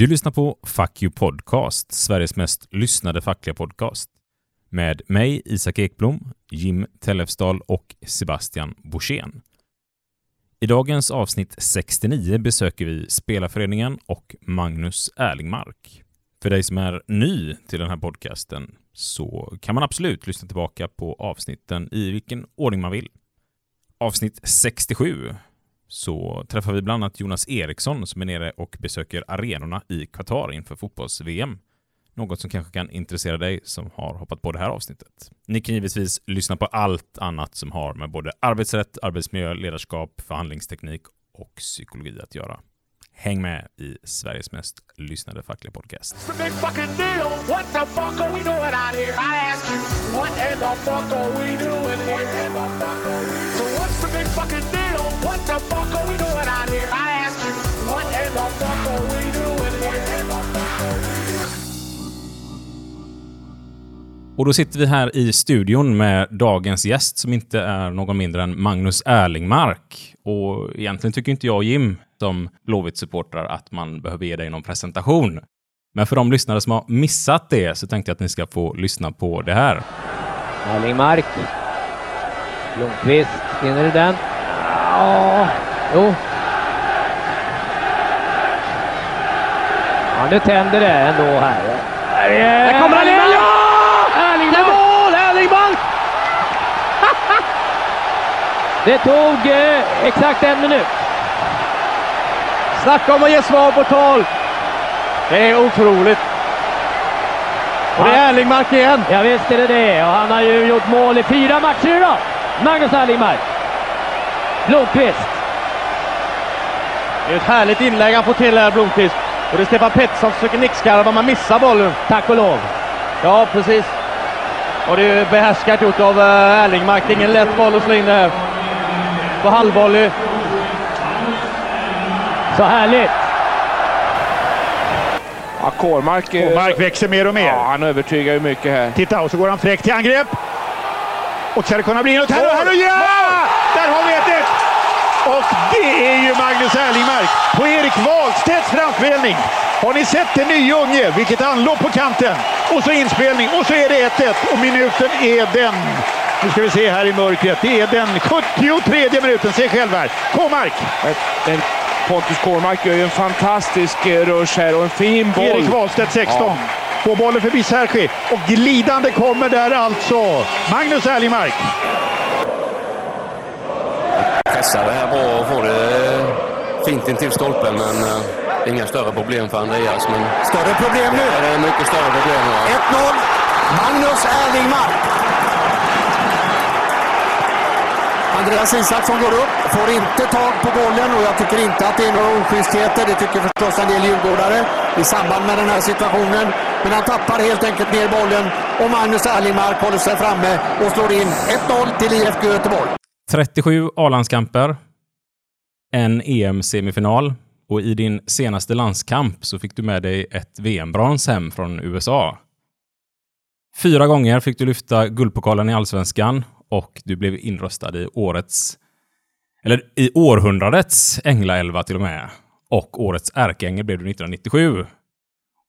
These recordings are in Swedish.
Du lyssnar på Fuck You Podcast, Sveriges mest lyssnade fackliga podcast. Med mig, Isak Ekblom, Jim Tellefsdal och Sebastian Borssén. I dagens avsnitt 69 besöker vi Spelarföreningen och Magnus Erlingmark. För dig som är ny till den här podcasten så kan man absolut lyssna tillbaka på avsnitten i vilken ordning man vill. Avsnitt 67 så träffar vi bland annat Jonas Eriksson som är nere och besöker arenorna i Qatar inför fotbolls-VM. Något som kanske kan intressera dig som har hoppat på det här avsnittet. Ni kan givetvis lyssna på allt annat som har med både arbetsrätt, arbetsmiljö, ledarskap, förhandlingsteknik och psykologi att göra. Häng med i Sveriges mest lyssnade fackliga podcast. Och då sitter vi här i studion med dagens gäst som inte är någon mindre än Magnus Erlingmark. Och egentligen tycker inte jag och Jim som Blåvitt-supportrar att man behöver ge dig någon presentation. Men för de lyssnare som har missat det så tänkte jag att ni ska få lyssna på det här. Erlingmark. Blomqvist, vinner du den? Ja, jo. Ja, nu tänder det ändå här. Där kommer han in! Ja! Erlingmark! Mål! Erlingmark! det tog eh, exakt en minut. Snacka om att ge svar på tal! Det är otroligt. Och det är Erlingmark igen. Ja, visst är det det. Och han har ju gjort mål i fyra matcher idag. Magnus Erlingmark. Blomqvist. Det är ett härligt inlägg han får till här, Blomqvist. Och det är Stefan Pettersson som försöker nickskarva, man missar bollen. Tack och lov. Ja, precis. Och det är behärskat gjort av eh, Erlingmark. Det är ingen lätt boll att slå in det här. På halvvolley. Så härligt. Ja, Kårmark, eh, Och Mark växer mer och mer. ja, han övertygar ju mycket här. Titta, och så går han fräckt till angrepp. Och ska det kunna bli något här och här och ja! Där har vi 1-1! Och det är ju Magnus Erlingmark på Erik Wahlstedts framspelning. Har ni sett den nya unge? Vilket anlopp på kanten. Och så inspelning och så är det 1-1 och minuten är den. Nu ska vi se här i mörkret. Det är den 73 minuten. Se själv här. Kåmark! Pontus Kårmark gör ju en fantastisk eh, rush här och en fin boll. Erik Wahlstedt 16. Ja. Får bollen förbi Sergi och glidande kommer där alltså Magnus Erlingmark. Pressade här bra och får det fint in till stolpen men eh, inga större problem för Andreas. Men Större problem nu. ja, det är mycket större problem. Ja. 1-0. Magnus Erlingmark. Andreas Isaksson går upp, får inte tag på bollen och jag tycker inte att det är några oschystheter. Det tycker förstås en del djurgårdare i samband med den här situationen. Men han tappar helt enkelt ner bollen och Magnus Erlingmark håller sig framme och slår in 1-0 till IFK Göteborg. 37 A-landskamper, en EM-semifinal och i din senaste landskamp så fick du med dig ett VM-brons hem från USA. Fyra gånger fick du lyfta guldpokalen i allsvenskan och du blev inröstad i årets, eller i århundradets änglaelva till och med. Och årets ärkeängel blev du 1997.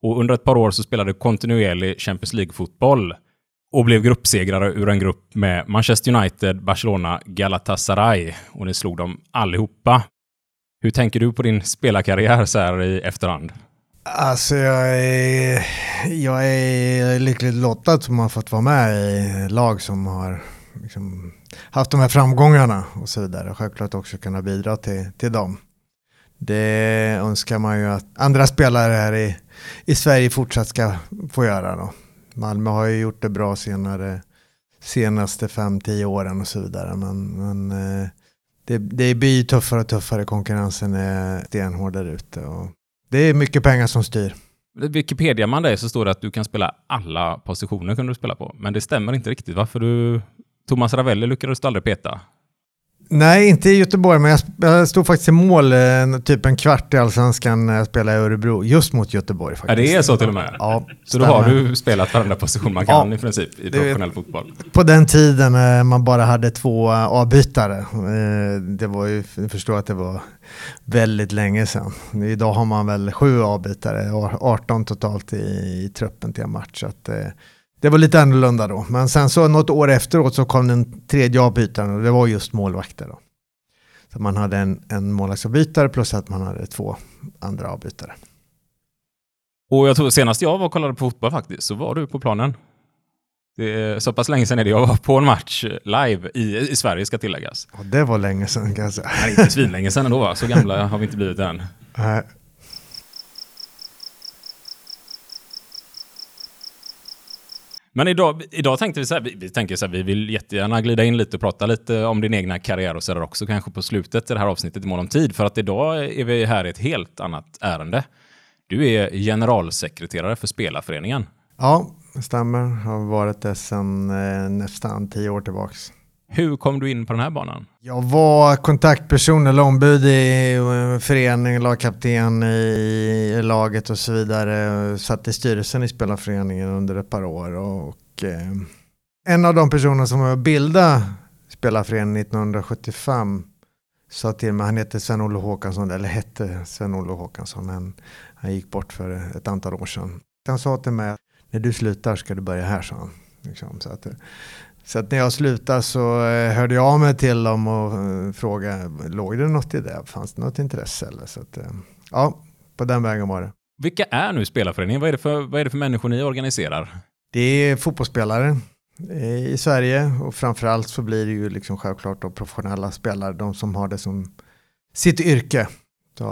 Och under ett par år så spelade du kontinuerlig Champions League-fotboll och blev gruppsegrare ur en grupp med Manchester United, Barcelona, Galatasaray och ni slog dem allihopa. Hur tänker du på din spelarkarriär så här i efterhand? Alltså jag är, jag är lyckligt lottad som har fått vara med i lag som har liksom haft de här framgångarna och så vidare. Självklart också kunna bidra till, till dem. Det önskar man ju att andra spelare här i, i Sverige fortsatt ska få göra. Då. Malmö har ju gjort det bra senare, senaste 5-10 åren och så vidare. Men, men eh, det, det blir ju tuffare och tuffare. Konkurrensen är stenhård där ute. Och det är mycket pengar som styr. Wikipedia man dig så står det att du kan spela alla positioner kunde du spela på. Men det stämmer inte riktigt. Varför du... Thomas Ravelli lyckades du aldrig peta. Nej, inte i Göteborg, men jag, stod faktiskt i mål eh, typ en kvart i Allsvenskan när jag spelade i Örebro, just mot Göteborg. Faktiskt. Ja, det är så till och med? Ja, så då har du spelat varenda position man kan Ja. i princip i Det- professionell fotboll? På den tiden när man bara hade två avbytare. Eh, Det var ju, jag förstår att det var väldigt länge sedan. Idag har man väl sju avbytare, och 18 totalt i, i truppen till en match. Så att, eh, det var lite annorlunda då. Men sen så något år efteråt så kom den tredje avbytaren och det var just målvakter. Då. Så man hade en, en målvaktsavbytare plus att man hade två andra avbytare. Och jag tror senast jag var och kollade på fotboll faktiskt, så var du på planen. Det är så pass länge sedan är det jag var på en match live i, i Sverige ska tilläggas. Och det var länge sedan kan jag säga. Men inte svinlänge sedan ändå va? Så gamla har vi inte blivit än. Nej. Men idag, idag tänkte vi så här, vi, vi tänker så här, vi vill jättegärna glida in lite och prata lite om din egna karriär och så där också kanske på slutet i det här avsnittet i mån om tid. För att idag är vi här i ett helt annat ärende. Du är generalsekreterare för Spelarföreningen. Ja, det stämmer. Har varit det sedan eh, nästan tio år tillbaks. Hur kom du in på den här banan? Jag var kontaktperson eller ombud i föreningen, lagkapten i, laget och så vidare. Satt i styrelsen i spelarföreningen under ett par år. Och, eh, en av de personer som var bilda spelarföreningen 1975 sa till mig, han heter Sven-Olle Håkansson, eller hette Sven-Olle Håkansson, men han gick bort för ett antal år sedan. Han sa till mig, när du slutar ska du börja här, sa han. Liksom, så att, eh, så att när jag slutade så eh, hörde jag av mig till dem och eh, frågade, låg det något i det? Fanns det något intresse? Eller? Så att, eh, ja, på den vägen var det. Vilka är nu Spelarföreningen? Vad är det för, vad är det för människor ni organiserar? Det är fotbollsspelare i Sverige och framförallt så blir det ju liksom självklart då professionella spelare, de som har det som sitt yrke. Så,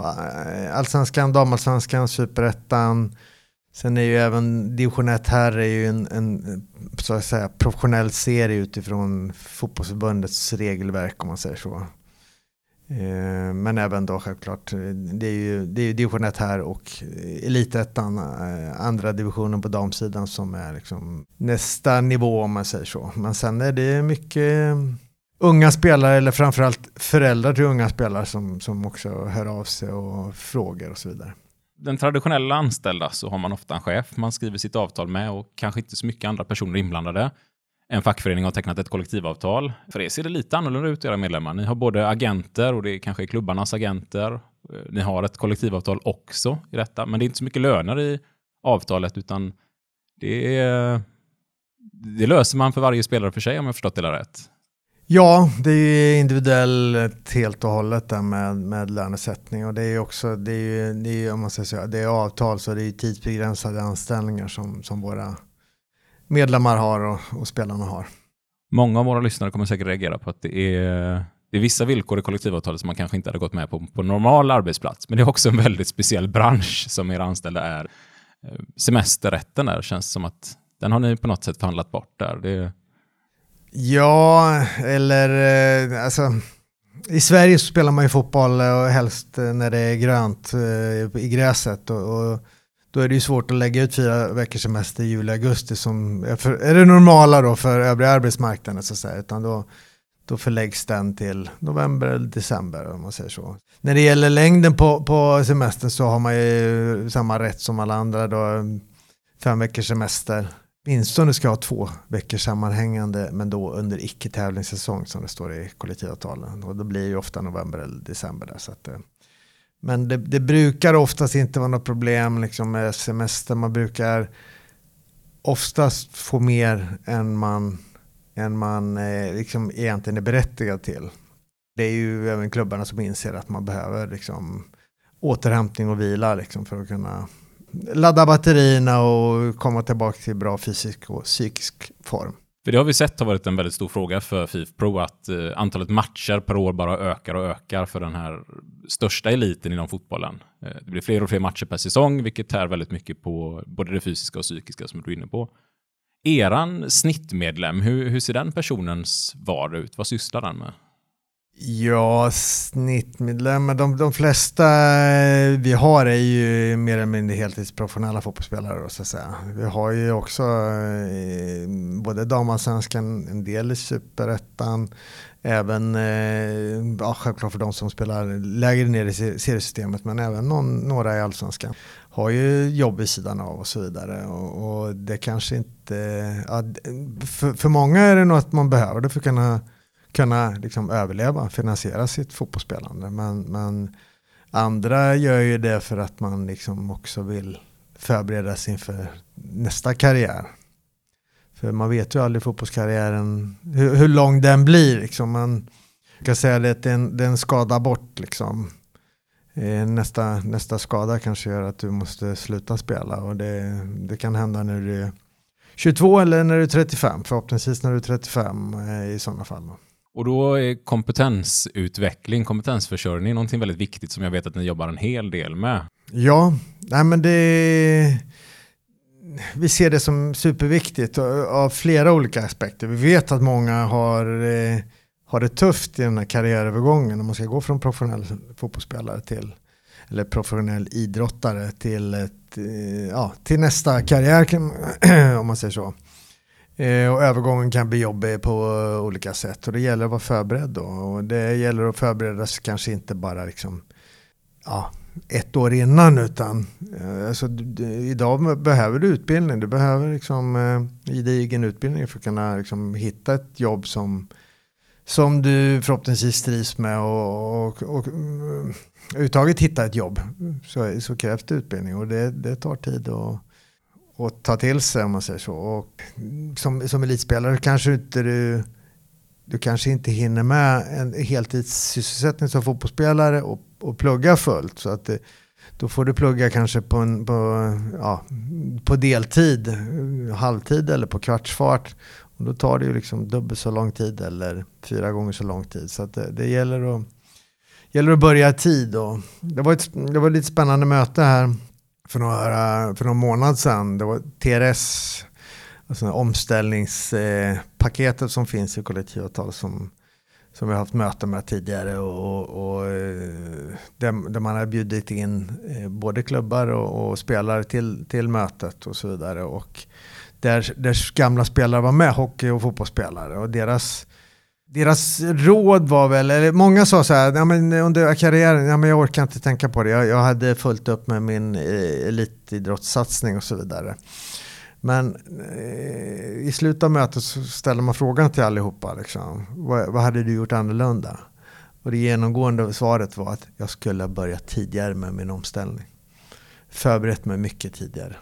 allsvenskan, damallsvenskan, superettan. Sen är ju även division 1 här är ju en, en så att säga, professionell serie utifrån fotbollsförbundets regelverk om man säger så. Eh, Men även då självklart, det är ju, det är ju division 1 här och elitettan, eh, andra divisionen på damsidan som är liksom nästa nivå om man säger så. Men sen är det mycket unga spelare eller framförallt föräldrar till unga spelare som, som också hör av sig och frågar och så vidare. Den traditionella anställda så har man ofta en chef man skriver sitt avtal med och kanske inte så mycket andra personer inblandade. En fackförening har tecknat ett kollektivavtal. För er ser det lite annorlunda ut era medlemmar. Ni har både agenter och det är kanske är klubbarnas agenter. Eh, ni har ett kollektivavtal också i detta, men det är inte så mycket löner i avtalet utan det, är, det löser man för varje spelare för sig om jag förstått det rätt. Ja, det är ju individuellt helt och hållet där med, med lönesättning och det är ju också, det är ju, det är, om man säger så, det är avtal så det är ju tidsbegränsade anställningar som, som våra medlemmar har och, och spelarna har. Många av våra lyssnare kommer säkert reagera på att det är, det är vissa villkor i kollektivavtalet som man kanske inte hade gått med på på normal arbetsplats. Men det är också en väldigt speciell bransch som era anställda är. Eh, semesterrätten där känns som att den har ni på något sätt förhandlat bort där. Det, Ja, eller eh, alltså i Sverige så spelar man ju fotboll eh, och helst eh, när det är grönt i gräset och, och då är det ju svårt att lägga ut fyra veckors semester i juli, augusti som är, för, är det normala då för övriga arbetsmarknaden så att säga, utan då, då förläggs den till november eller december om man säger så. När det gäller längden på, på semestern så har man ju samma rätt som alla andra då, fem veckors semester. Åtminstone ska ha två veckor sammanhängande men då under icke-tävlingssäsong som det står i kollektivavtalen. Och då blir det ju ofta november eller december där. Så att, eh. men det, det brukar oftast inte vara något problem liksom, med semester. Man brukar oftast få mer än man, än man eh, liksom egentligen är berättigad till. Det är ju även klubbarna som inser att man behöver liksom, återhämtning och vila liksom, för att kunna ladda batterierna och komma tillbaka till bra fysisk och psykisk form. för det har vi sett har varit en väldigt stor fråga för FIF Pro att eh, antalet matcher per år bara ökar och ökar för den här största eliten inom fotbollen. Eh, det blir fler och fler matcher per säsong, vilket tär väldigt mycket på både det fysiska och psykiska som du är inne på. Eran snittmedlem, hur, hur ser den personens vardag ut? Vad sysslar den med? Ja, snittmedlemmar, de, de flesta vi har är ju mer eller mindre heltidsprofessionella fotbollsspelare. Då, så att säga. Vi har ju också eh, både damallsvenskan, en del i superettan, även, eh, ja, självklart för de som spelar lägre ner i seriesystemet, men även någon, några i allsvenskan har ju jobb vid sidan av och så vidare. Och, och det kanske inte, ja, för, för många är det nog att man behöver det för att kunna, kunna liksom överleva, finansiera sitt fotbollsspelande. Men, men andra gör ju det för att man liksom också vill förbereda sig inför nästa karriär. För man vet ju aldrig fotbollskarriären, hur, hur lång den blir. Liksom. Man kan säga att det är en, skada bort. Liksom. Eh, nästa, nästa skada kanske gör att du måste sluta spela. Och det, det kan hända när du är 22 eller när du är 35. Förhoppningsvis när du är 35 eh, i sådana fall. Och då är kompetensutveckling, kompetensförsörjning någonting väldigt viktigt som jag vet att ni jobbar en hel del med. Ja, nej men det vi ser det som superviktigt av flera olika aspekter. Vi vet att många har, eh, har det tufft i den här karriärövergången. Om man ska gå från professionell fotbollsspelare till eller professionell idrottare till, ett, eh, ja, till nästa karriär om man säger så. Eh, och övergången kan bli jobbig på eh, olika sätt och det gäller att vara förberedd då. Och det gäller att förbereda sig kanske inte bara liksom, ja, ett år innan utan eh, alltså, du, idag behöver du utbildning. Du behöver liksom, eh, gedigen utbildning för att kunna liksom, hitta ett jobb som, som du förhoppningsvis trivs med och, och, och mm, överhuvudtaget hitta ett jobb så, så krävs det utbildning och det, det tar tid Och, att ta till sig om man säger så. Och som, som elitspelare kanske inte du du kanske inte hinner med en heltidssysselsättning som fotbollsspelare och, och plugga fullt. Så att det, då får du plugga kanske på, en, på, ja, på deltid, halvtid eller på kvartsfart. Och då tar det ju liksom dubbelt så lång tid eller fyra gånger så lång tid. Så det, det, gäller, att, gäller att börja i tid. Och det, var ett, det var ett lite spännande möte här för några, för några månader sedan. Det var TRS alltså omställningspaketet som finns i kollektivavtal som, som vi har haft möten med tidigare och, och eh, där, där, man har bjudit in eh, både klubbar och, och, spelare till, till mötet och så vidare. Och där, där gamla spelare var med, hockey och fotbollsspelare. Och deras, deras råd var väl, eller många sa så här, ja, men under karriären, ja, men jag orkar inte tänka på det. Jag, jag hade fullt upp med min eh, elitidrottssatsning och så vidare. Men eh, i slutet av mötet så ställer man frågan till allihopa. Liksom, vad, vad hade du gjort annorlunda? Och det genomgående svaret var att jag skulle ha börjat tidigare med min omställning. Förberett mig mycket tidigare.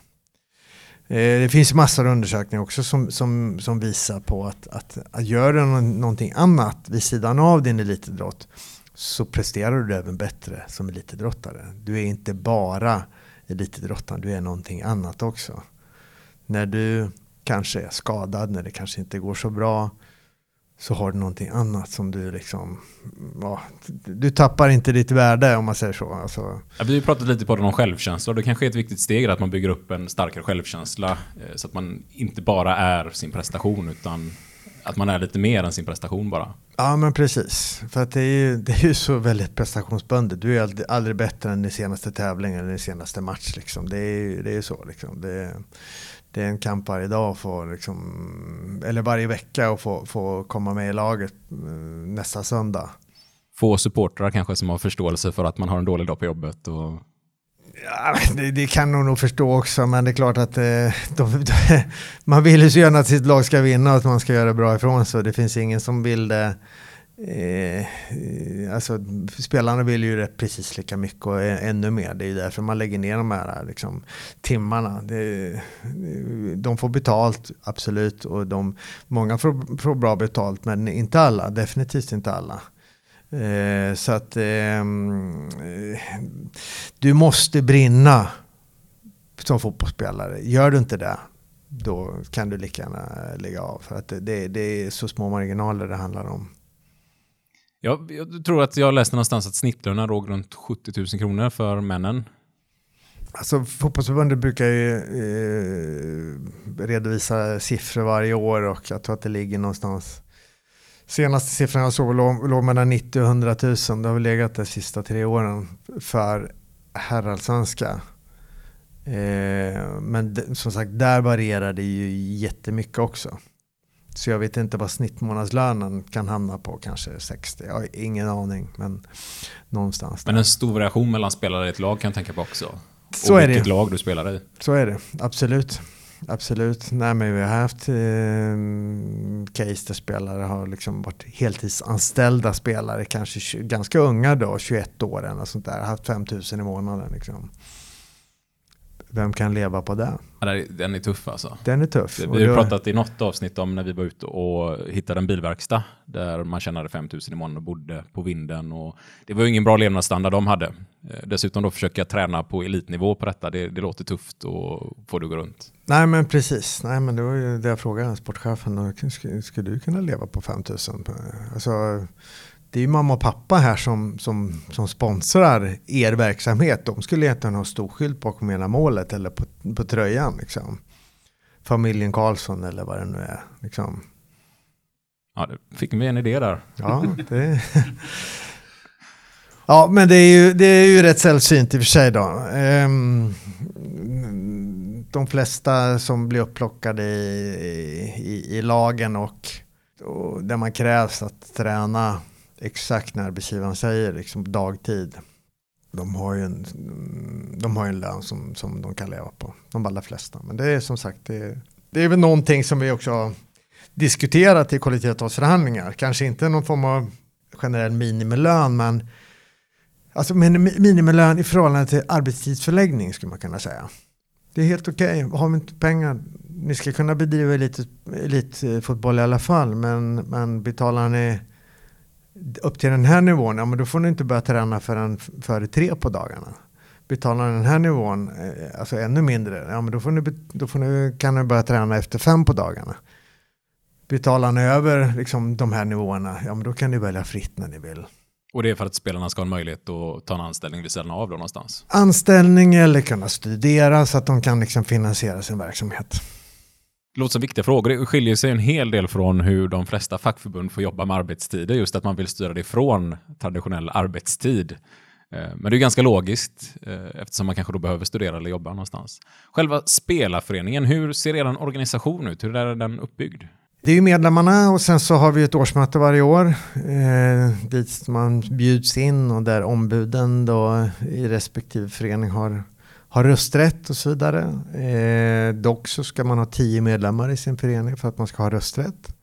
Eh, det finns massor av undersökningar också som, som, som visar på att, att, att göra någonting annat vid sidan av din elitidrott så presterar du även bättre som elitidrottare. Du är inte bara elitidrottare, du är någonting annat också när du kanske är skadad, när det kanske inte går så bra, så har du någonting annat som du liksom, ja, du tappar inte ditt värde om man säger så. Alltså. Ja, vi har pratat lite på om självkänsla och det kanske är ett viktigt steg att man bygger upp en starkare självkänsla eh, så att man inte bara är sin prestation utan att man är lite mer än sin prestation bara. Ja men precis, för att det är ju, det är ju så väldigt prestationsbundet. Du är aldrig, aldrig bättre än din senaste tävling eller din senaste match. Liksom. Det är ju det är så. Liksom. Det, det är en kamp varje dag, för, liksom, eller varje vecka och få, få komma med i laget eh, nästa söndag. Få supportrar kanske som har förståelse för att man har en dålig dag på jobbet? Och... Ja, det, det, kan de nog förstå också, men det är klart att eh, de, de, man vill ju så gärna att sitt lag ska vinna och att man ska göra bra ifrån sig. Det finns ingen som vill det Eh, eh, alltså, spelarna vill ju det precis lika mycket och ännu mer. Det är därför man lägger ner de här liksom, timmarna. Det, eh, de får betalt, absolut. Och de, många får, får bra betalt, men inte alla. Definitivt inte alla. Eh, så att eh, du måste brinna som fotbollsspelare. Gör du inte det, då kan du lika gärna lägga av. För att det, det är så små marginaler det handlar om. Jag, jag tror att jag läste någonstans att snittlönen låg runt 70 000 kronor för männen. Alltså fotbollsförbundet brukar ju eh, redovisa siffror varje år och jag tror att det ligger någonstans Senaste siffran jag såg låg, låg mellan 90 och 100 000. Det har väl legat de sista tre åren för herrallsvenska. Eh, men som sagt, där varierar det ju jättemycket också. Så jag vet inte vad snittmånadslönen kan hamna på, kanske 60. Jag har ingen aning, men någonstans Men en stor variation mellan spelare i ett lag kan jag tänka på också. Så och är vilket det. lag du spelar i. Så är det, absolut. Absolut. Nej, men vi har haft eh, case där spelare har liksom varit heltidsanställda spelare, kanske ganska unga då, 21 år eller sånt där, haft 5000 i månaden. Liksom. Vem kan leva på det? Ja, Den är tuff alltså. Den är tuff. Vi har pratat i något avsnitt om när vi var ute och hittade en bilverkstad där man tjänade 5000 i månaden och bodde på vinden. Och det var ju ingen bra levnadsstandard de hade. Eh, Dessutom då försöka träna på elitnivå på detta. Det, det låter tufft och få det att gå runt. Nej men precis, nej men det var ju det jag frågade sportchefen. ska du kunna leva på 5000? Alltså, det är ju mamma och pappa här som, som, som sponsrar er verksamhet. De skulle egentligen ha stor skylt bakom ena målet eller på, på tröjan. Liksom. Familjen Karlsson eller vad det nu är. Liksom. Ja, det fick vi en idé där. Ja, det... ja, men det är, ju, det är ju rätt sällsynt i och för sig då. Ehm, de flesta som blir upplockade i, i, i lagen och, och där man krävs att träna exakt när arbetsgivaren säger liksom dagtid. De har ju en, de har en lön som, som de kan leva på. De allra flesta. Men det är som sagt, det, är- det är väl någonting som vi också har diskuterat i kollektivavtalsförhandlingar. Kanske inte någon form av generell minimilön, men alltså minimilön i förhållande till arbetstidsförläggning skulle man kunna säga. Det är helt okej, har vi inte pengar, ni ska kunna bedriva elit, elitfotboll i alla fall, men, men betalar ni upp till den här nivån, ja men då får ni inte börja träna förrän före tre på dagarna. Betalar den här nivån, eh, alltså ännu mindre, ja men då, får ni, då får ni, kan ni börja träna efter fem på dagarna. Betalar ni över liksom, de här nivåerna, ja men då kan ni välja fritt när ni vill. Och det är för att spelarna ska ha en möjlighet att ta en anställning vid sidan av då någonstans. Anställning eller kunna studera så att de kan liksom finansiera sin verksamhet. Det låter som viktiga frågor. Det skiljer sig en hel del från hur de flesta fackförbund får jobba med arbetstider. Just att man vill styra det ifrån traditionell arbetstid. Eh, men det är ganska logiskt eh, eftersom man kanske då behöver studera eller jobba någonstans. Själva spelarföreningen, hur ser er organisation ut? Hur är den uppbyggd? Det är ju medlemmarna och sen så har vi ett årsmöte varje år eh, dit man bjuds in och där ombuden då i respektive förening har, har rösträtt och så vidare. Eh, dock så ska man ha tio medlemmar i sin förening för att man ska ha rösträtt.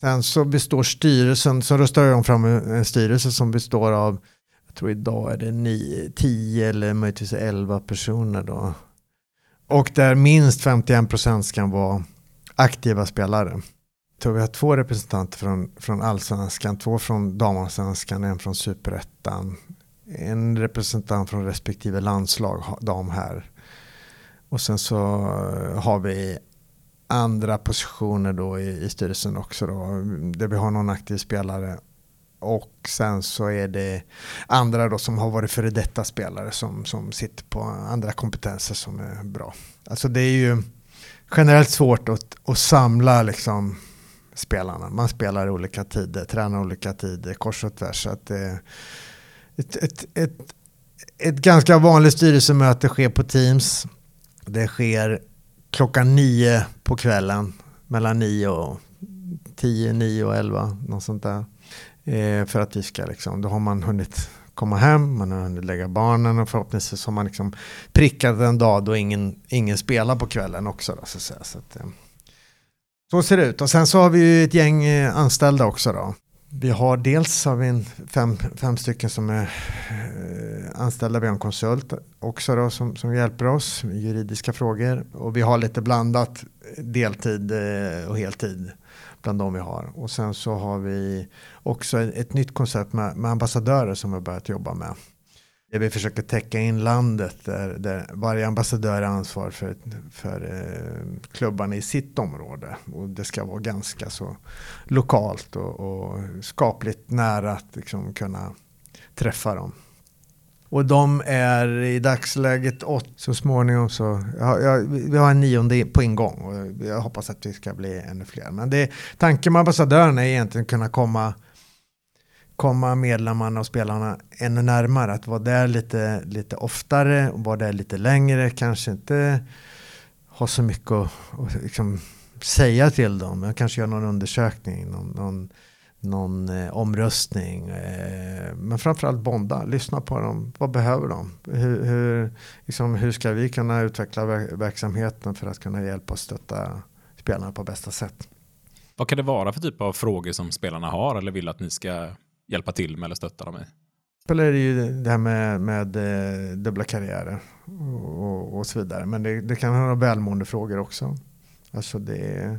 Sen så består styrelsen, så röstar de fram en styrelse som består av, jag tror idag är det nio, tio eller möjligtvis elva personer då. Och där minst 51 procent ska vara aktiva spelare. Så vi har två representanter från, från allsvenskan, två från damallsvenskan, en från superettan, en representant från respektive landslag, dam här. Och sen så eh, har vi andra positioner då i, i styrelsen också då, där vi har någon aktiv spelare. Och sen så är det andra då som har varit före detta spelare som, som sitter på andra kompetenser som är bra. Alltså det är ju generellt svårt att, att samla liksom spelarna. Man spelar i olika tider, tränar olika tider, kors och tvärs. Så att det, ett, ett, ett, ett ganska vanligt styrelsemöte sker på Teams. Det sker klockan nio på kvällen, mellan nio och tio, nio och elva, något sånt där. Eh, för att vi ska liksom, då har man hunnit komma hem, man har hunnit lägga barnen och förhoppningsvis har man liksom prickat en dag då ingen, ingen spelar på kvällen också. Då, så, att säga. så, att, eh, så ser det ut. Och sen så har vi ju ett gäng eh, anställda också då. Vi har dels har vi en fem, fem stycken som är eh, anställda, vi har en konsult också då som, som hjälper oss med juridiska frågor. Och vi har lite blandat deltid eh, och heltid bland de vi har. Och sen så har vi också ett, ett nytt koncept med, med ambassadörer som vi har börjat jobba med. Där vi försöker täcka in landet där, där varje ambassadör är ansvar för, för eh, klubbarna i sitt område. Och det ska vara ganska så lokalt och, och skapligt nära att liksom kunna träffa dem. Och de är i dagsläget åtta. Så småningom så, ja, ja, vi har en nionde på ingång och jag hoppas att vi ska bli ännu fler. Men det, tanken med ambassadörerna är egentligen att kunna komma, komma medlemmarna och spelarna ännu närmare. Att vara där lite, lite oftare och vara där lite längre. Kanske inte ha så mycket att, att liksom säga till dem. Jag kanske gör någon undersökning, någon, någon, någon eh, omröstning. Eh, men framförallt bonda, lyssna på dem. Vad behöver de? Hur, hur, liksom, hur ska vi kunna utveckla verksamheten för att kunna hjälpa och stötta spelarna på bästa sätt? Vad kan det vara för typ av frågor som spelarna har eller vill att ni ska hjälpa till med eller stötta dem i? Eller är det ju det här med, med eh, dubbla karriärer och, och, så vidare. Men det, det kan vara välmående frågor också. Alltså det är,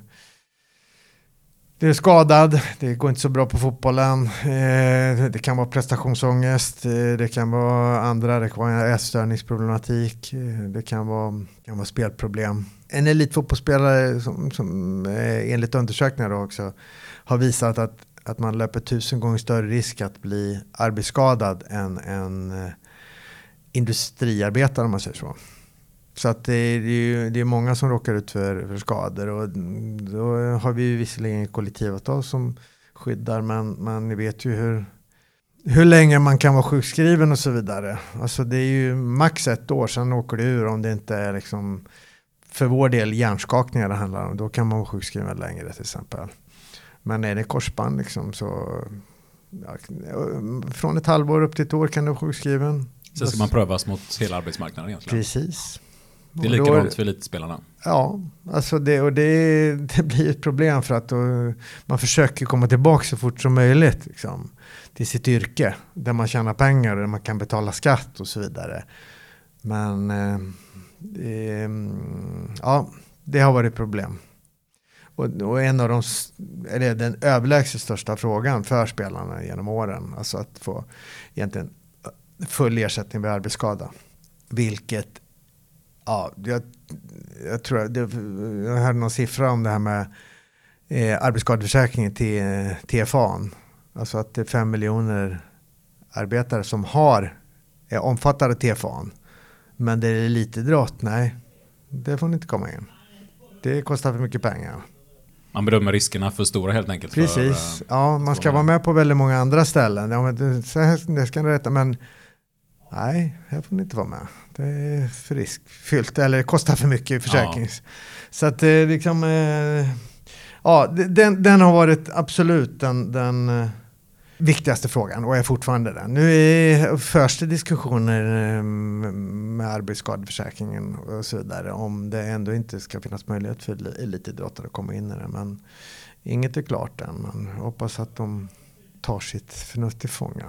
det är skadad, det går inte så bra på fotbollen, eh, det kan vara prestationsångest, eh, det kan vara andra, det kan vara ätstörningsproblematik, det kan vara, kan vara spelproblem. En elitfotbollsspelare som, som enligt undersökningar också har visat att att man löper tusen gånger större risk att bli arbetsskadad än en eh, industriarbetare om man säger så. Så att det är, det är, det är många som råkar ut för, för skador och då har vi ju visserligen kollektivavtal som skyddar men, men ni vet ju hur, hur länge man kan vara sjukskriven och så vidare. Alltså det är ju max ett år, sen åker du ur om det inte är liksom för vår del hjärnskakningar det handlar om. Då kan man vara sjukskriven längre till exempel. Men är det korsband liksom så ja, från ett halvår upp till ett år kan du vara sjukskriven. Sen ska man prövas mot hela arbetsmarknaden egentligen. Precis. Det är likadant för elitspelarna. Ja, alltså det, och det, det blir ett problem för att då, man försöker komma tillbaka så fort som möjligt liksom, till sitt yrke. Där man tjänar pengar och där man kan betala skatt och så vidare. Men eh, det, ja, det har varit problem. Och, och, en av de, eller den överlägset största frågan för spelarna genom åren, alltså att få egentligen eh, full ersättning vid arbetsskada. Vilket, ja, jag, jag tror, det, jag hörde någon siffra om det här med eh, arbetsskadeförsäkringen till eh, TFA. Alltså att det är fem miljoner arbetare som har, är omfattade av TFA. Men det är lite drott, nej, det får ni inte komma in. Det kostar för mycket pengar. Man bedömer riskerna för stora helt enkelt. Precis, för, ja man ska vara med på väldigt många andra ställen. Ja, men det, så här, det ska ni rätta men nej, här får ni inte vara med. Det är för riskfyllt eller det kostar för mycket i försäkring. Ja. Så att det liksom, eh, ja den, den har varit absolut den, den eh, viktigaste frågan och är fortfarande den. Nu är, förs det diskussioner ehm, med arbetsskadeförsäkringen och så vidare om det ändå inte ska finnas möjlighet för elitidrottare att komma in i det. Men inget är klart än. Men hoppas att de tar sitt förnuft till fånga.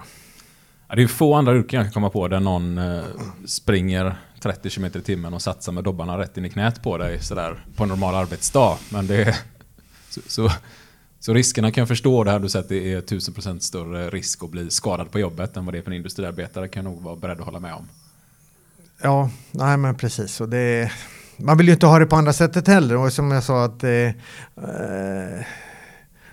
Ja, det är få andra yrken jag kan komma på där någon eh, springer 30 km i timmen och satsar med dobbarna rätt in i knät på dig sådär på en normal arbetsdag. Men det är, så, så så riskerna kan jag förstå det här du säger att det är 1000% större risk att bli skadad på jobbet än vad det är för en industriarbetare kan jag nog vara beredd att hålla med om. Ja, nej men precis. Och det, man vill ju inte ha det på andra sättet heller. Och som jag sa att eh, eh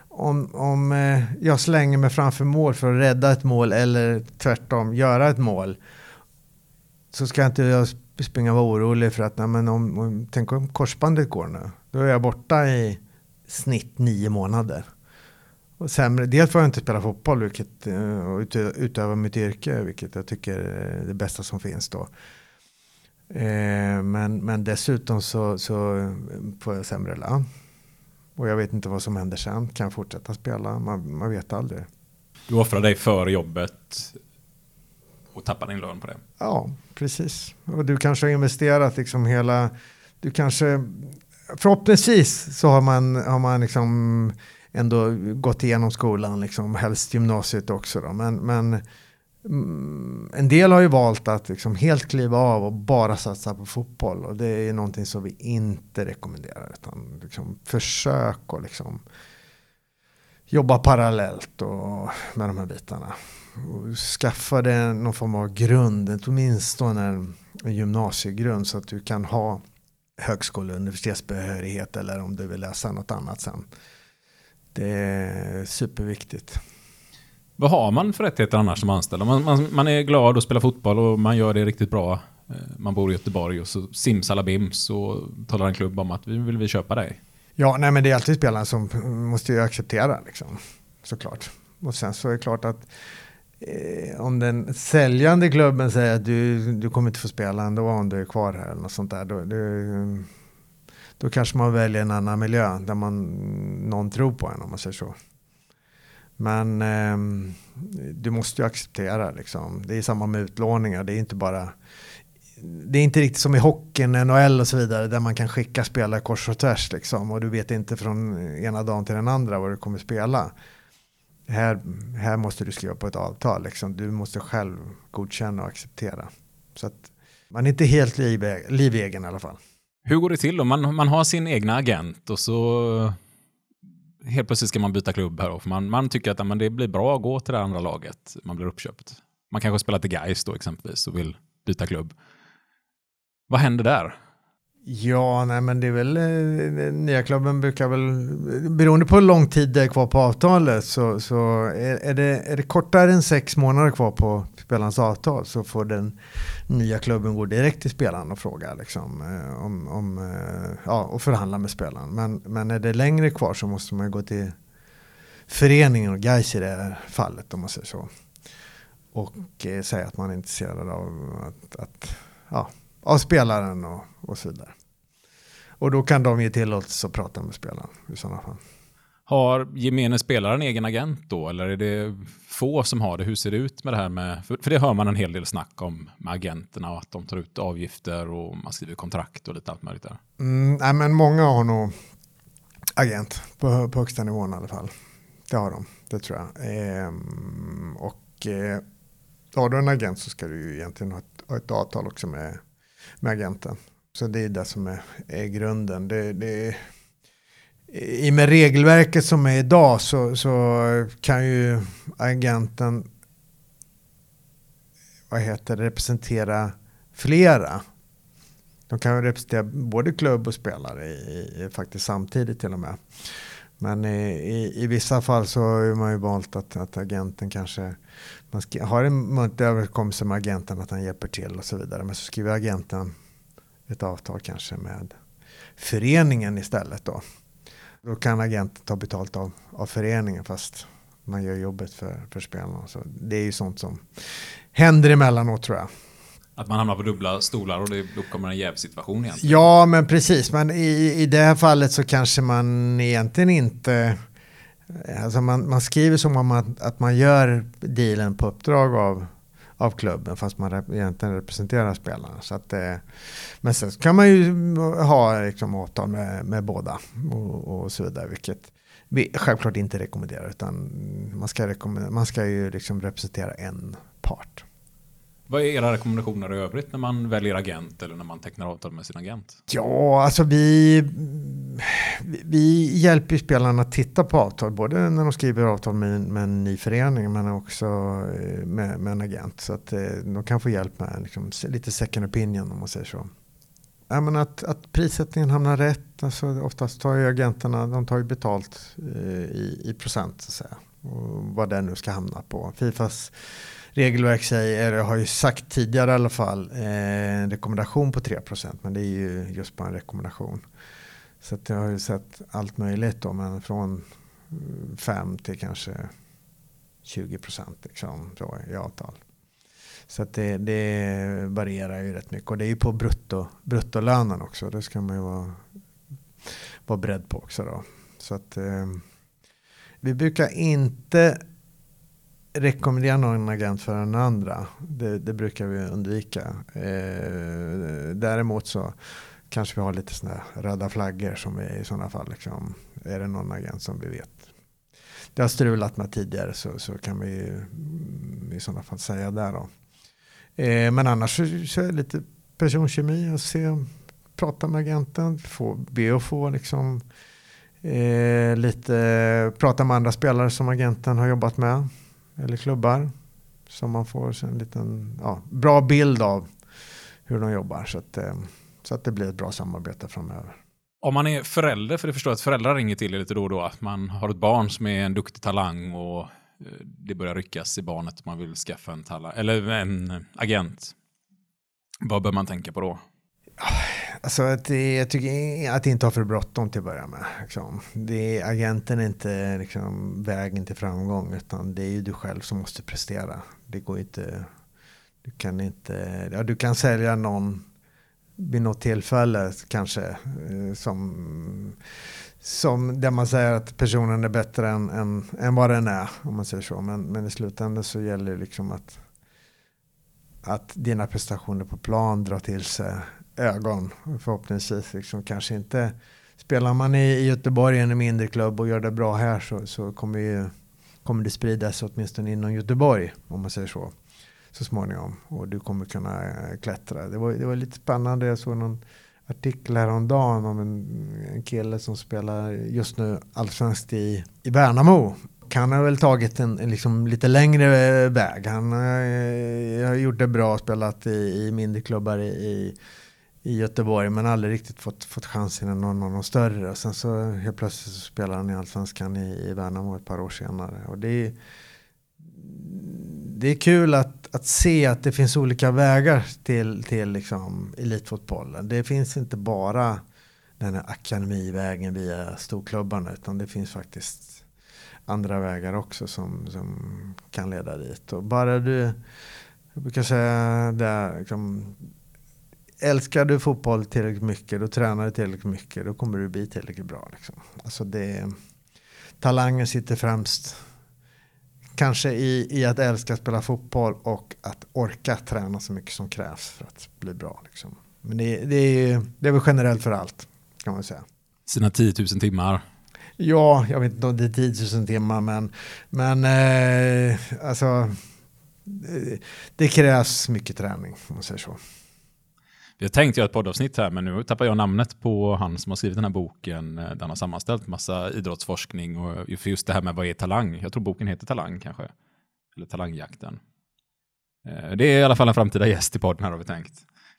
om, om eh, jag slänger mig framför mål för att rädda ett mål eller tvärtom göra ett mål så ska inte jag springa och vara orolig för att nej, men om, om, tänk om korsbandet går nu. Då är jag borta i snitt nio månader. Och sämre, dels får jag inte spela fotboll vilket, eh, och utöva mitt yrke, vilket jag tycker är det bästa som finns då. Eh, men, men dessutom så, så får jag sämre lön. Och jag vet inte vad som händer sen. Kan jag fortsätta spela? Man, man vet aldrig. Du offrar dig för jobbet och tappar din lön på det? Ja, precis. Och du kanske har investerat liksom hela... Du kanske förhoppningsvis så har man, har man liksom ändå gått igenom skolan, liksom, helst gymnasiet också. Då. Men, men mm, en del har ju valt att liksom helt kliva av och bara satsa på fotboll. Och det är någonting som vi inte rekommenderar. Utan liksom försök och liksom jobba parallellt och med de här bitarna. Och skaffa dig någon form av grund, åtminstone en gymnasiegrund så att du kan ha högskole och universitetsbehörighet eller om du vill läsa något annat sen. Det är superviktigt. Vad har man för rättigheter annars som anställd? Man, man, man är glad och spelar fotboll och man gör det riktigt bra. Eh, man bor i Göteborg och så simsalabim så talar en klubb om att vi vill vi köpa dig. Ja, nej men det är alltid spelarna som måste ju acceptera liksom, såklart. Och sen så är det klart att Eh, om den säljande klubben säger att du, du kommer inte få spela ändå om du är kvar här eller något sånt där. Då, du, då kanske man väljer en annan miljö där man, någon tror på en om man säger så. Men eh, du måste ju acceptera liksom. Det är samma med utlåningar. Det är inte bara det är inte riktigt som i hockeyn, NHL och så vidare där man kan skicka spelare kors och tvärs liksom. Och du vet inte från ena dagen till den andra vad du kommer spela. Här, här måste du skriva på ett avtal liksom. Du måste själv godkänna och acceptera. Så att man är inte helt livegen i alla fall. Hur går det till då? Man, man har sin egna agent och så helt plötsligt ska man byta klubb här. Då, för man, man tycker att men det blir bra att gå till det andra laget. Man blir uppköpt. Man kanske spelar till Gais då exempelvis och vill byta klubb. Vad händer där? Ja, nej men det är väl, eh, nya klubben brukar väl, beroende på hur lång tid det är kvar på avtalet, så, så är, är, det, är det kortare än sex månader kvar på spelarens avtal så får den nya klubben gå direkt till spelaren och fråga liksom, eh, om, om, eh, ja, och förhandla med spelaren. Men, men är det längre kvar så måste man gå till föreningen och Gais i det här fallet om man säger så. Och eh, säga att man är intresserad av att, att ja, av spelaren och, och så vidare. Och då kan de ge tillåtelse att prata med spelaren i sådana fall. Har gemene spelare en egen agent då, eller är det få som har det? Hur ser det ut med det här med, för, det hör man en hel del snack om med agenterna och att de tar ut avgifter och man skriver kontrakt och lite allt möjligt där. Mm, nej, men många har nog agent på, på högsta nivån i alla fall. Det har de, det tror jag. Ehm, och eh, har du en agent så ska du ju egentligen ha ett, ha ett avtal också med med agenten. Så det är det som är, är grunden. Det, det, I med regelverket som är idag så, så kan ju agenten vad heter representera flera. De kan representera både klubb och spelare i, i, faktiskt samtidigt till och med. Men i, i, i, vissa fall så har man ju valt att, att agenten kanske man har en muntlig överenskommelse med agenten att han hjälper till och så vidare. Men så skriver agenten ett avtal kanske med föreningen istället då. Då kan agenten ta betalt av, av föreningen fast man gör jobbet för, för spelarna. Så det är ju sånt som händer emellanåt tror jag. Att man hamnar på dubbla stolar och det uppkommer en jävsituation egentligen. Ja, men precis. Men i, i det här fallet så kanske man egentligen inte... Eh, alltså man, man skriver som om att, att man gör dealen på uppdrag av, av klubben fast man rep, egentligen representerar spelarna. Så att, eh, men sen kan man ju ha liksom, åtal med, med båda och, och så vidare. Vilket vi självklart inte rekommenderar utan man ska, rekommendera, man ska ju liksom representera en part. Vad är era rekommendationer i övrigt när man väljer agent eller när man tecknar avtal med sin agent? Ja, alltså vi, vi hjälper spelarna att titta på avtal, både när de skriver avtal med, med en ny förening men också eh, med, med en agent. Så att eh, de kan få hjälp med liksom, lite second opinion om man säger så. Ja, men att, att prissättningen hamnar rätt, alltså oftast tar ju agenterna de tar ju betalt eh, i, i procent så att säga. Och vad det nu ska hamna på. Fifas regelverk säger, eller har ju sagt tidigare i alla fall, eh, en rekommendation på 3% men det är ju just bara en rekommendation. Så att jag har ju sett allt möjligt då, men från 5 till kanske 20% liksom, så, i avtal. Så att det, det, varierar ju rätt mycket och det är ju på brutto, bruttolönen också. Det ska man ju vara, vara beredd på också då. Så att eh, vi brukar inte rekommendera någon agent för den andra. Det, det brukar vi undvika. Eh, däremot så kanske vi har lite sådana röda flaggor som vi i sådana fall liksom, är det någon agent som vi vet det har strulat med tidigare så, så kan vi i sådana fall säga där då. Eh, men annars så, så är det lite personkemi och se, prata med agenten, få, be att få liksom eh, lite, prata med andra spelare som agenten har jobbat med eller klubbar. Så man får en liten ja, bra bild av hur de jobbar. Så att, eh, så att det blir ett bra samarbete framöver. Om man är förälder, för det förstår att föräldrar ringer till er lite då och då, att man har ett barn som är en duktig talang och eh, det börjar ryckas i barnet och man vill skaffa en tala, eller en agent. Vad bör man tänka på då? Alltså att det, jag tycker att inte ha för bråttom till att börja med. Liksom. Det är, agenten är inte liksom, vägen till framgång utan det är ju du själv som måste prestera. Det går inte, du kan inte, ja, du kan sälja någon vid något tillfälle kanske eh, som, som där man säger att personen är bättre än, än, än vad den är. Om man säger så. Men, men i slutändan så gäller det liksom att, att dina prestationer på plan drar till sig ögon. Förhoppningsvis liksom kanske inte Spelar man i Göteborg, en mindre klubb och gör det bra här så, så kommer, ju, kommer det spridas åtminstone inom Göteborg om man säger så så småningom och du kommer kunna eh, klättra. Det var, det var lite spännande. Jag såg någon artikel häromdagen om en, en kille som spelar just nu allsvenskt i, i Värnamo. Han har väl tagit en, en liksom lite längre väg. Han har, eh, gjort det bra, spelat i, i mindre klubbar i, i i Göteborg men aldrig riktigt fått, fått chansen i någon av de större. Och sen så helt plötsligt så spelar han i Allsvenskan i, i Värnamo ett par år senare. Och det är, det är kul att, att se att det finns olika vägar till, till liksom elitfotbollen. Det finns inte bara den här akademivägen via storklubbarna utan det finns faktiskt andra vägar också som, som kan leda dit. Och bara du, jag brukar säga det liksom, älskar du fotboll tillräckligt mycket, då tränar du tillräckligt mycket, då kommer du bli tillräckligt bra. Liksom. Alltså det, talangen sitter främst kanske i, i att älska att spela fotboll och att orka träna så mycket som krävs för att bli bra. Liksom. Men det, det, är, det är väl generellt för allt kan man säga. Sina 10 000 timmar. Ja, jag vet inte om det är 10 000 timmar men, men eh, alltså det, det krävs mycket träning om man säger så. Vi har tänkt göra ett poddavsnitt här, men nu tappar jag namnet på han som har skrivit den här boken. Eh, där han har sammanställt massa idrottsforskning och för just det här med vad är talang. Jag tror boken heter Talang kanske. Eller Talangjakten. Eh, det är i alla fall en framtida gäst i podden här har vi tänkt.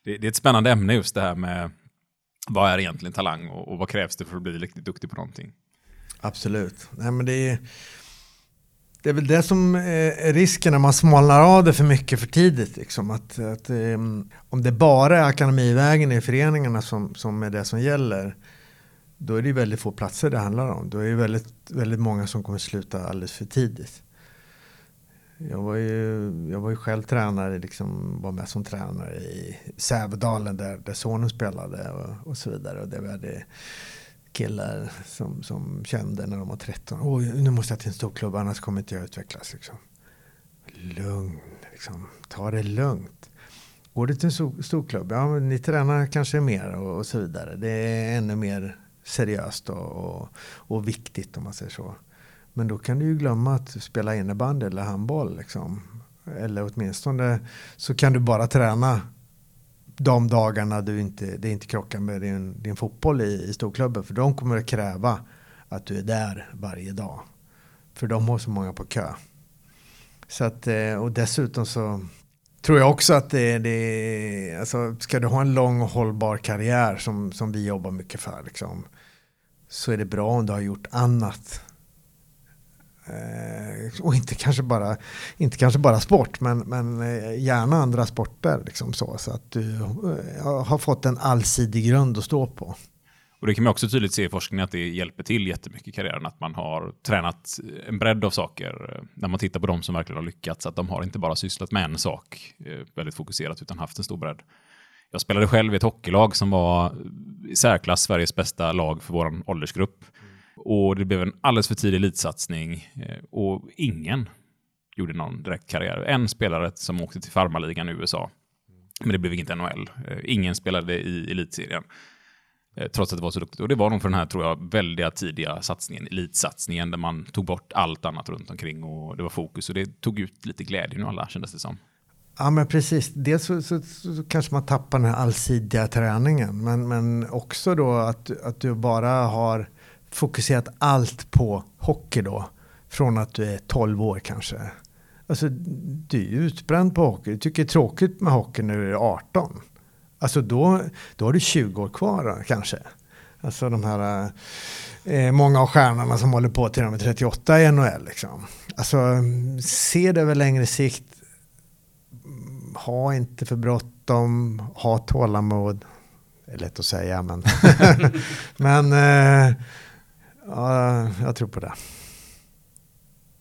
Det, är ett spännande ämne just det här med vad är egentligen talang och, och vad krävs det för att bli riktigt duktig på någonting. Absolut. Nej, men det är det är väl det som eh, är risken när man smalnar av det för mycket för tidigt. Liksom. Att, att, ehm, om det bara är akademivägen i föreningarna som, som är det som gäller, då är det väldigt få platser det handlar om. Då är det väldigt, väldigt många som kommer sluta alldeles för tidigt. Jag var ju, jag var ju själv tränare, liksom, var med som tränare i Sävedalen där, där sonen spelade och, och så vidare. Och det var det, killar som, som kände när de var 13. Oj, nu måste jag till en storklubb annars kommer inte jag utvecklas. Liksom. Lugn, liksom. ta det lugnt. Går du till en storklubb, ja men ni tränar kanske mer och, och så vidare. Det är ännu mer seriöst och, och, och, viktigt om man säger så. Men då kan du ju glömma att spela innebandy eller handboll. Liksom. Eller åtminstone så kan du bara träna de dagarna du inte, det inte krockar med din, din fotboll i, i storklubben. För de kommer att kräva att du är där varje dag. För de har så många på kö. Så att, eh, och dessutom så tror jag också att det, det alltså ska du ha en lång och hållbar karriär som, som vi jobbar mycket för liksom, så är det bra om du har gjort annat Eh, och inte kanske, bara, inte kanske bara sport, men, men eh, gärna andra sporter. Liksom så, så att du eh, har fått en allsidig grund att stå på. Och det kan man också tydligt se i forskningen att det hjälper till jättemycket i karriären. Att man har tränat en bredd av saker. När man tittar på de som verkligen har lyckats. Att de har inte bara sysslat med en sak väldigt fokuserat utan haft en stor bredd. Jag spelade själv i ett hockeylag som var i särklass Sveriges bästa lag för vår åldersgrupp. Och det blev en alldeles för tidig elitsatsning eh, och ingen gjorde någon direkt karriär. En spelare som åkte till farmarligan i USA. Men det blev inget NHL. Eh, ingen spelade i elitserien. Eh, trots att det var så duktigt. Och det var nog för den här, tror jag, väldiga tidiga satsningen, elitsatsningen, där man tog bort allt annat runt omkring och det var fokus. Och det tog ut lite glädje nu alla, kändes det som. Ja men precis, dels så, så, så, så, kanske man tappar den här allsidiga träningen. Men, men också då att, att du bara har fokuserat allt på hockey då. Från att du är 12 år kanske. Alltså du är utbränd på hockey. Du tycker det är tråkigt med hockey när du är 18. Alltså då, då har du 20 år kvar då, kanske. Alltså de här eh, många av stjärnorna som håller på till de är 38 i NHL. Liksom. Alltså se det över längre sikt. Ha inte för bråttom. Ha tålamod. Det är lätt att säga men. men eh, Ja, jag tror på det.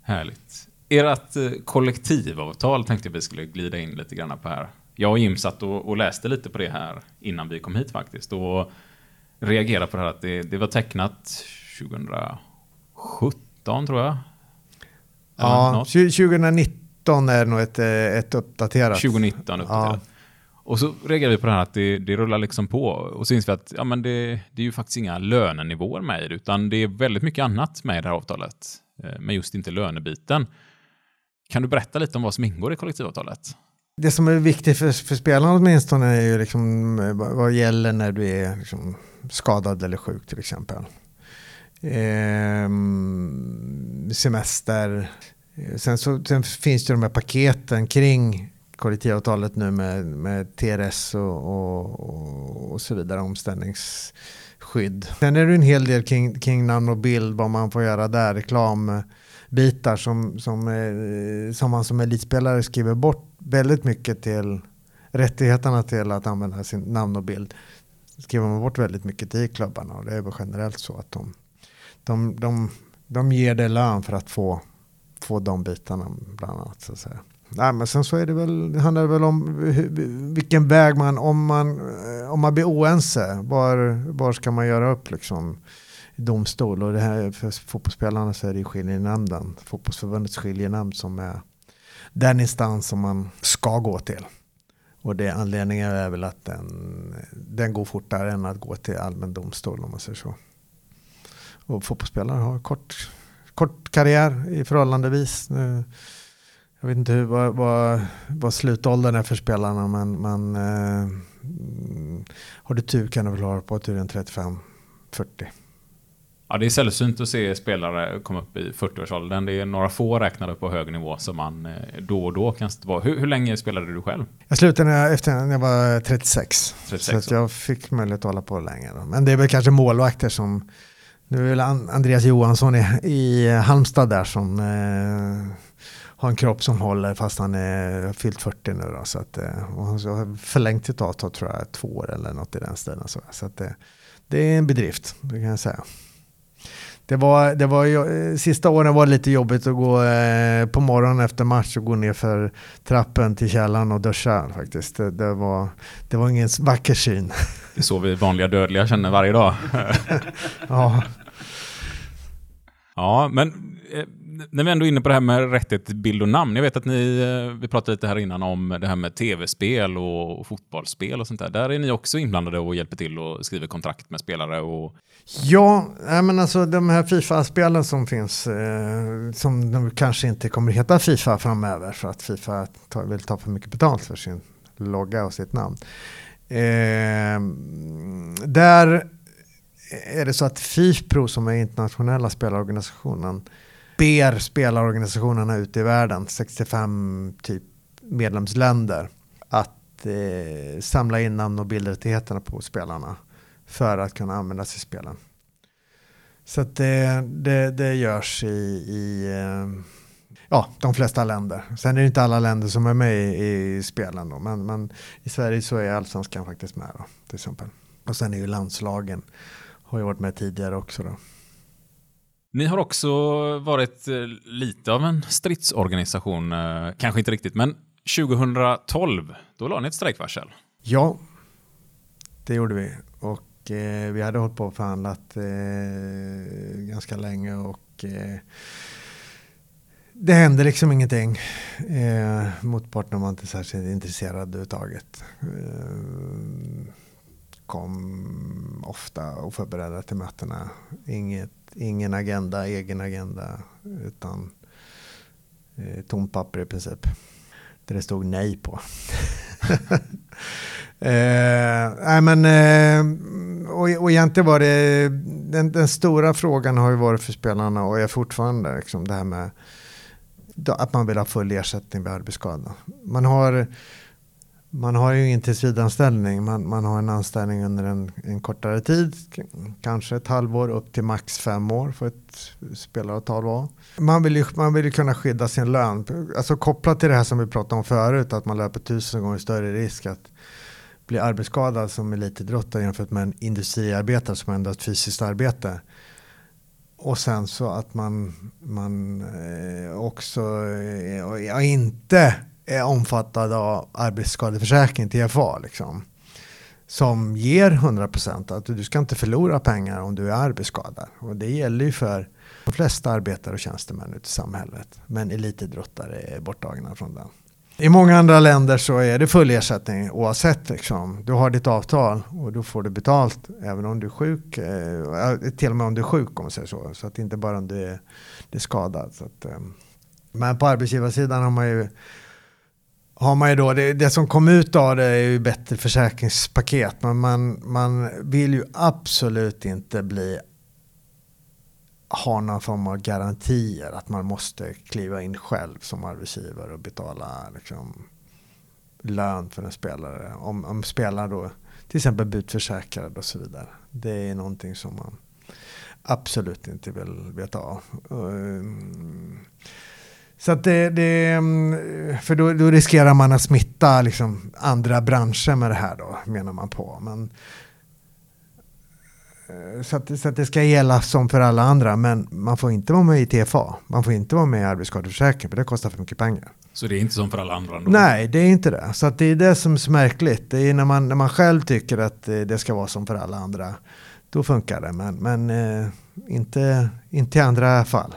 Härligt. Ert eh, kollektivavtal tänkte jag vi skulle glida in lite grann på här. jag och Jim satt och, och, läste lite på det här innan vi kom hit faktiskt. Och reagerade på det här att det, det var tecknat 2017 tror jag. Ja, 2019 är nog ett, ett uppdaterat. 2019 uppdaterat. Ja. Och så reagerade vi på det här att det, det rullar liksom på. Och så inser vi att ja, men det, det är ju faktiskt inga lönenivåer med i det, utan det är väldigt mycket annat med i det här avtalet. Eh, men just inte lönebiten. Kan du berätta lite om vad som ingår i kollektivavtalet? Det som är viktigt för, för spelarna åtminstone är ju liksom eh, vad gäller när du är liksom skadad eller sjuk till exempel. Ehm, semester. Eh, sen, så, sen finns det de här paketen kring kollektivavtalet nu med, med TRS och, och, och, så vidare, omställningsskydd. Sen är det en hel del kring, kring namn och bild, vad man får göra där, reklambitar som, som, som man som elitspelare skriver bort väldigt mycket till rättigheterna till att använda sin namn och bild. Skriver man bort väldigt mycket i klubbarna och det är väl generellt så att de, de, de, de ger det lön för att få, få de bitarna bland annat. Så att säga. Nej, men sen så är det väl, det handlar väl om vilken väg man, om man, om man blir oense, var, var ska man göra upp liksom i domstol? Och det här för fotbollsspelarna så är det skiljenämnden, fotbollsförbundets skiljenämnd som är den instans som man ska gå till. Och det anledningen är väl att den, den går fortare än att gå till allmän domstol om man säger så. Och fotbollsspelare har kort, kort karriär i förhållandevis. Nu, jag vet inte hur, vad, vad, vad slutåldern är för spelarna men, men eh, har du tur kan du väl ha på till en 35-40. Ja, det är sällsynt att se spelare komma upp i 40-årsåldern. Det är några få räknade på hög nivå som man eh, då och då kan vara. Hur, hur länge spelade du själv? Jag slutade när jag, efter när jag var 36. 36 så jag fick möjlighet att hålla på länge. Då. Men det är väl kanske målvakter som nu är väl Andreas Johansson i, i Halmstad där som eh, har en kropp som håller fast han är fyllt 40 nu. Då, så att, eh, och han har förlängt sitt avtal tror jag två år eller något i den stilen. Så, så att det, det är en bedrift, det kan jag säga. Det var, det var, eh, sista åren var det lite jobbigt att gå eh, på morgonen efter match och gå ner för trappen till källaren och duscha faktiskt. Det, det, var, det var ingen vacker syn. Det är så vi vanliga dödliga känner varje dag. ja. Ja, men när vi ändå är inne på det här med rättighet till bild och namn. Jag vet att ni, eh, vi pratade lite här innan om det här med tv-spel och fotbollsspel och sånt där. Där är ni också inblandade och hjälper till och skriver kontrakt med spelare och... Ja, men alltså de här Fifa-spelen som finns, eh, som de kanske inte kommer heta Fifa framöver för att Fifa tar, vill ta för mycket betalt för sin logga och sitt namn. Eh, där är det så att FIFPro som är internationella spelarorganisationen ber spelarorganisationerna ute i världen, 65 typ medlemsländer, att eh, samla in namn och bildrättigheterna på spelarna för att kunna användas i spelen. Så att det, det, det görs i, i eh, ja, de flesta länder. Sen är det inte alla länder som är med i, i spelen då, men, men, i Sverige så är allsvenskan faktiskt med då, till exempel. Och sen är ju landslagen, har ju varit med tidigare också då. Ni har också varit eh, lite av en stridsorganisation, eh, kanske inte riktigt, men 2012, då la ni ett strejkvarsel. Ja, det gjorde vi. Och eh, vi hade hållit på och förhandlat eh, ganska länge och eh, det hände liksom ingenting. Eh, motparten var inte särskilt intresserad överhuvudtaget. Eh, Kom ofta oförberedda till mötena. Inget ingen agenda, egen agenda, utan eh, tomt papper i princip. Där det stod nej på. eh, men, eh, och, och egentligen var det, den, den, stora frågan har ju varit för spelarna och är fortfarande liksom det här med att man vill ha full ersättning vid arbetsskada. Man har man har ju ingen tillsvidareanställning. Man, man har en anställning under en, en, kortare tid. Kanske ett halvår upp till max fem år för ett spelaravtal. Man vill, ju, man vill ju kunna skydda sin lön. Alltså kopplat till det här som vi pratade om förut. Att man löper tusen gånger större risk att bli arbetsskadad som elitidrottare jämfört med en industriarbetare som ändå har ett fysiskt arbete. Och sen så att man, man eh, också eh, inte är omfattad av arbetsskadeförsäkring, TFA, liksom, som ger 100% att du ska inte förlora pengar om du är arbetsskadad. Och det gäller ju för de flesta arbetare och tjänstemän ute i samhället. Men elitidrottare är borttagna från den. I många andra länder så är det full ersättning oavsett. Liksom. Du har ditt avtal och då får du betalt även om du är sjuk. Eh, till och med om du är sjuk om man säger så. Så att inte bara om du är, du är skadad. Så att, eh. Men på arbetsgivarsidan har man ju har man ju då, det, det som kom ut av det är ju bättre försäkringspaket. Men man, man vill ju absolut inte bli ha någon form av garantier att man måste kliva in själv som arbetsgivare och betala liksom, lön för en spelare. Om, om spelaren då till exempel blir utförsäkrad och så vidare. Det är någonting som man absolut inte vill veta av. Ehm, så att det, det för då, då, riskerar man att smitta liksom andra branscher med det här då, menar man på. Men Eh, så att, så att det ska gälla som för alla andra. Men man får inte vara med i TFA. Man får inte vara med i arbetsskadeförsäkringen för det kostar för mycket pengar. Så det är inte som för alla andra? Ändå. Nej, det är inte det. Så att det är det som är så märkligt. Det är när man, när man själv tycker att eh, det ska vara som för alla andra. Då funkar det. Men, men eh, inte, inte i andra fall.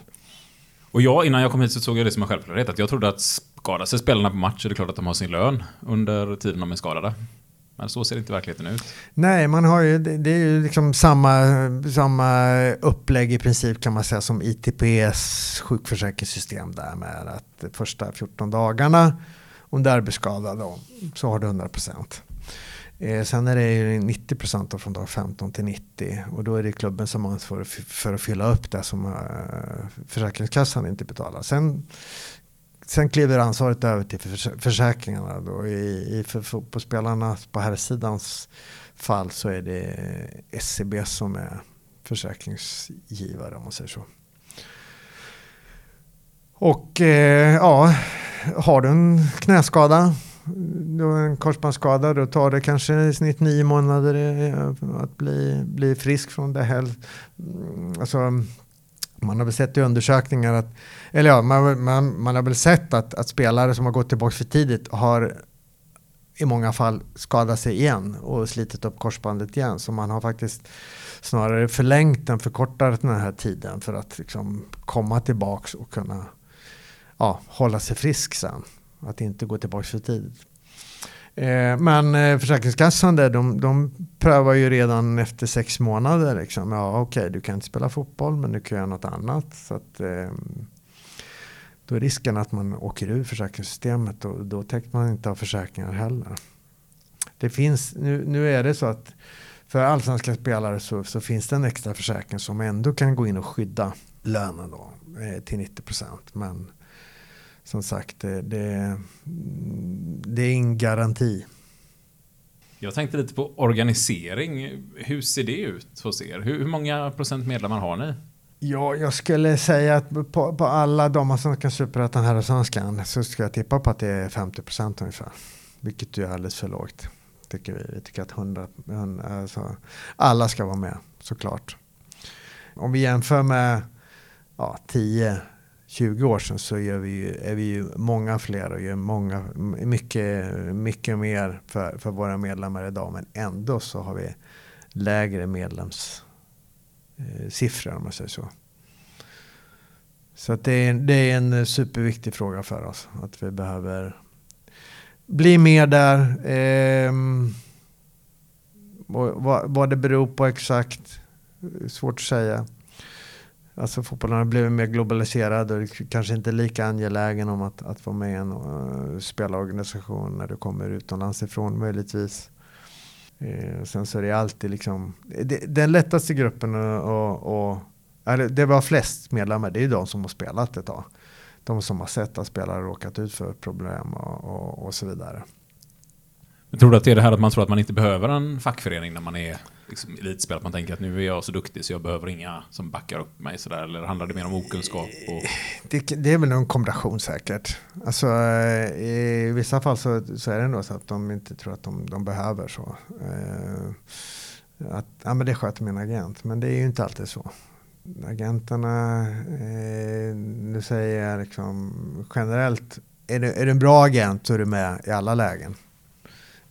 Och jag, innan jag kom hit så såg jag det som en självklarhet. Att jag trodde att skadar sig spelarna på match så är det klart att de har sin lön under tiden de är skadade. Men så ser inte verkligheten ut. Nej, man har ju, det, är ju liksom samma, samma upplägg i princip kan man säga som ITPS sjukförsäkringssystem där med att de första 14 dagarna om du är arbetsskadad så har du 100 procent. Eh, sen är det ju 90 procent från dag 15 till 90 och då är det klubben som ansvarar för, för att fylla upp det som eh, Försäkringskassan inte betalar. Sen Sen kliver ansvaret över till försäkringarna. Då. I, i för fotbollsspelarna på här sidans fall så är det SCB som är försäkringsgivare om man säger så. Och eh, ja, har du en knäskada, du har en korsbandsskada, då tar det kanske i snitt nio månader eh, att bli, bli frisk från det. Här. Mm, alltså, man har väl sett i undersökningar att, eller ja, man, man, man har väl sett att, att spelare som har gått tillbaka för tidigt har i många fall skadat sig igen och slitit upp korsbandet igen. Så man har faktiskt snarare förlängt den, förkortat den här tiden för att liksom komma tillbaka och kunna ja, hålla sig frisk sen. Att inte gå tillbaka för tidigt. Eh, men eh, Försäkringskassan där, de, de prövar ju redan efter sex månader. Liksom. Ja, okej, okay, du kan inte spela fotboll men du kan göra något annat. Så att, eh, då är risken att man åker ur försäkringssystemet och då täcker man inte av försäkringar heller. Det finns, nu, nu är det så att för allsvenska spelare så, så finns det en extra försäkring som ändå kan gå in och skydda lönen då, eh, till 90 procent. Men som sagt, det, det, det är ingen garanti. Jag tänkte lite på organisering. Hur ser det ut hos er? Hur, hur många procent medlemmar har ni? Ja, jag skulle säga att på, på alla de som kan superettan här och svenskan så ska jag tippa på att det är 50 procent ungefär. Vilket ju är alldeles för lågt. Tycker vi. vi tycker att 100, 100 alltså, alla ska vara med såklart. Om vi jämför med ja, 10 20 år sedan så är vi ju, är vi ju många fler och gör många, mycket, mycket mer för, för våra medlemmar idag. Men ändå så har vi lägre medlemssiffror eh, om man säger så. Så att det, är, det är en superviktig fråga för oss. Att vi behöver bli mer där. Eh, vad, vad det beror på exakt, svårt att säga. Alltså fotbollen har blivit mer globaliserad och kanske inte lika angelägen om att, att vara med i en eh, uh, spelarorganisation när du kommer utomlands ifrån möjligtvis. Uh, sen så är det alltid liksom, det, den lättaste gruppen och, och det var flest medlemmar, det är de som har spelat ett tag. De som har sett att spelare råkat ut för problem och, och, och så vidare. Tror du att det är det här att man tror att man inte behöver en fackförening när man är liksom elitspelare? Att man tänker att nu är jag så duktig så jag behöver inga som backar upp mig sådär? Eller handlar det mer om okunskap? Och... Det, det, är väl en kombination säkert. Alltså, eh, I vissa fall så, så är det nog så att de inte tror att de, de behöver så. Eh, att, ja, men det sköter min agent, men det är ju inte alltid så. Agenterna, eh, nu säger jag liksom generellt är, du, är du en bra agent så är du med i alla lägen.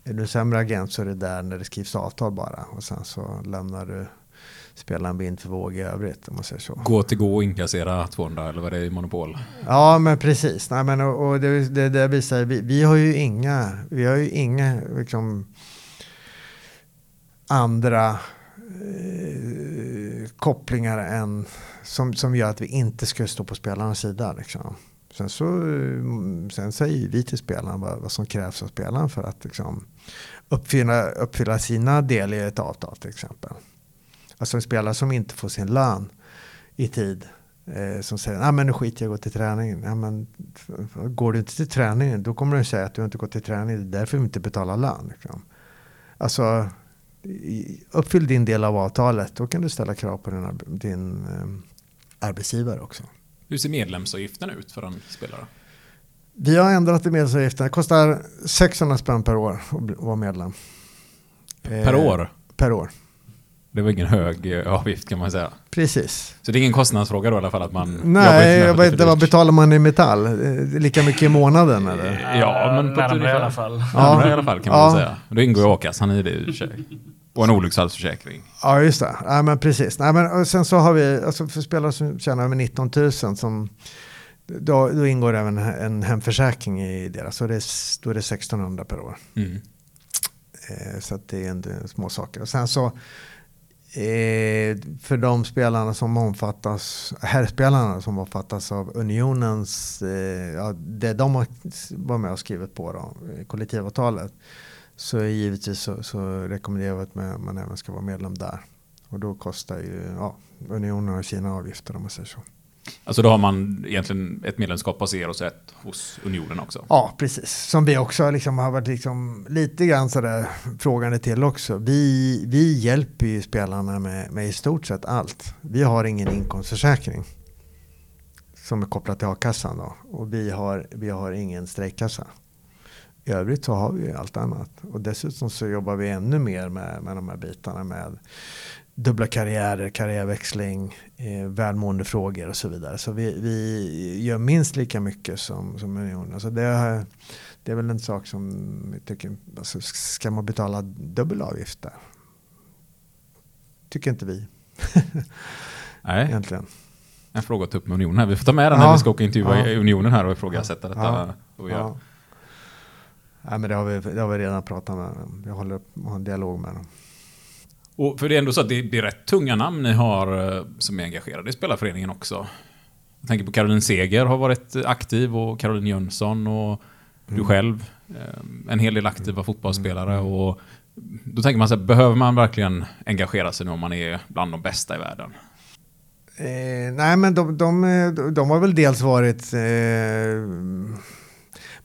Är du en sämre agent så är det där när det skrivs avtal bara. Och sen så lämnar du spelaren vind för våg i övrigt om man säger så. Gå till gå och inkassera 200 eller vad det är i Monopol. Ja men precis. Nej, men, och, och det, det, det visar, vi, vi har ju inga, vi har ju inga liksom, andra eh, kopplingar än som, som gör att vi inte ska stå på spelarnas sida. Liksom. Sen, så, eh, sen säger vi till spelaren vad, vad som krävs av spelaren för att liksom, uppfylla, uppfylla sina del i ett avtal till exempel. Alltså en spelare som inte får sin lön i tid. Eh, som säger, nej men nu skiter jag och går till träningen. Men, går du inte till träningen då kommer du säga att du inte gått till träningen. Det är därför vi inte betalar lön. Liksom. Alltså uppfyll din del av avtalet. Då kan du ställa krav på din, din eh, arbetsgivare också. Hur ser medlemsavgiften ut för en spelare? Vi har ändrat i medlemsavgiften. Det kostar 600 spänn per år att vara medlem. Per eh, år? Per år. Det var ingen hög eh, avgift kan man säga. Precis. Så det är ingen kostnadsfråga då i alla fall att man Nej, jag vet inte vad betalar man i metall? Lika mycket i månaden eller? Ja, men på närmare i alla fall. Ja, i alla fall kan man ja. säga. Då ingår ju a-kassan i det i och för sig. Och en olycksfallsförsäkring. Ja, just det. Ja, men precis. Nej, men, och sen så har vi, alltså för spelare som tjänar över 19 000 som då, då ingår även en hemförsäkring i deras. Så det då är det 1600 per år. Mm. Eh, så det är en, små saker. Och sen så eh, för de spelarna som omfattas, herrspelarna som omfattas av unionens, eh, ja, det de har varit med och skrivit på då, kollektivavtalet. Så givetvis så, så rekommenderar vi att man, även ska vara medlem där. Och då kostar ju ja, unionen och sina avgifter om man säger så. Alltså då har man egentligen ett medlemskap hos er och så ett hos unionen också? Ja, precis. Som vi också liksom har varit liksom lite grann sådär frågande till också. Vi, vi hjälper ju spelarna med, med i stort sett allt. Vi har ingen inkomstförsäkring som är kopplad till a-kassan då. Och vi har, vi har ingen strejkkassa. I övrigt så har vi allt annat. Och dessutom så jobbar vi ännu mer med, med de här bitarna med dubbla karriärer, karriärväxling, eh, välmåendefrågor och så vidare. Så vi, vi gör minst lika mycket som, som unionen. Alltså det, det är väl en sak som jag tycker, alltså ska man betala dubbel avgift där? Tycker inte vi. Nej. Egentligen. En fråga att ta upp med unionen här. Vi får ta med den när vi ska åka intervjua ja. unionen här och ifrågasätta detta. Ja. Ja. Ja, men det, har vi, det har vi redan pratat med dem. Jag håller på en dialog med dem. Och för det är ändå så att det, det är rätt tunga namn ni har eh, som är engagerade i spelarföreningen också. Jag tänker på Caroline Seger har varit aktiv och Caroline Jönsson och mm. du själv. Eh, en hel del aktiva fotbollsspelare. Mm. Och då tänker man så här, behöver man verkligen engagera sig nu om man är bland de bästa i världen? Eh, nej men de, de, de, har väl dels varit eh,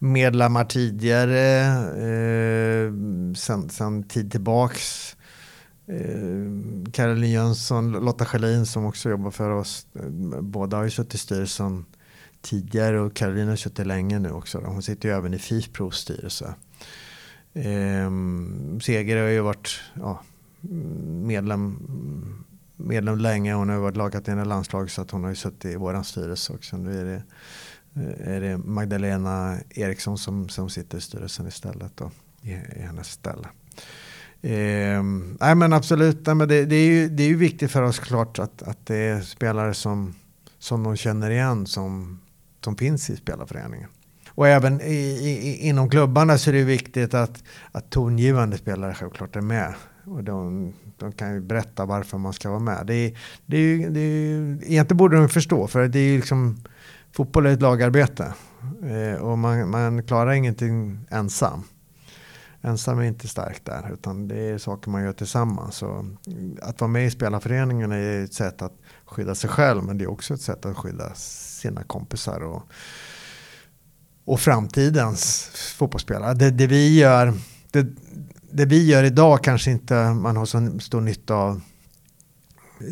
medlemmar tidigare, eh, sen, sen tid tillbaks. Eh, Caroline Jönsson, Lotta Schelin som också jobbar för oss. Eh, båda har ju suttit i styrelsen tidigare och Caroline har suttit länge nu också. Hon sitter ju även i FIFPROs styrelse. Eh, Seger har ju varit ja, medlem, medlem länge. Hon har ju varit lagkapten i landslag så att hon har ju suttit i våran styrelse också. Nu är det Eh, är det Magdalena Eriksson som, som sitter i styrelsen istället då, i, i hennes ställe. Eh, nej men absolut, nej, men det, det, är ju, det är ju viktigt för oss klart att, att det är spelare som, som de känner igen som, som finns i spelarföreningen. Och även i, i, inom klubbarna så är det viktigt att, att tongivande spelare självklart är med. Och de, de kan ju berätta varför man ska vara med. Det är, det är, det är, egentligen borde de förstå för det är ju liksom fotboll är ett lagarbete eh, och man, man klarar ingenting ensam. Ensam är inte stark där utan det är saker man gör tillsammans. Så eh, att vara med i spelarföreningen är ett sätt att skydda sig själv men det är också ett sätt att skydda sina kompisar och, och framtidens fotbollsspelare. Det, det vi gör det, det vi gör idag kanske inte man har så stor nytta av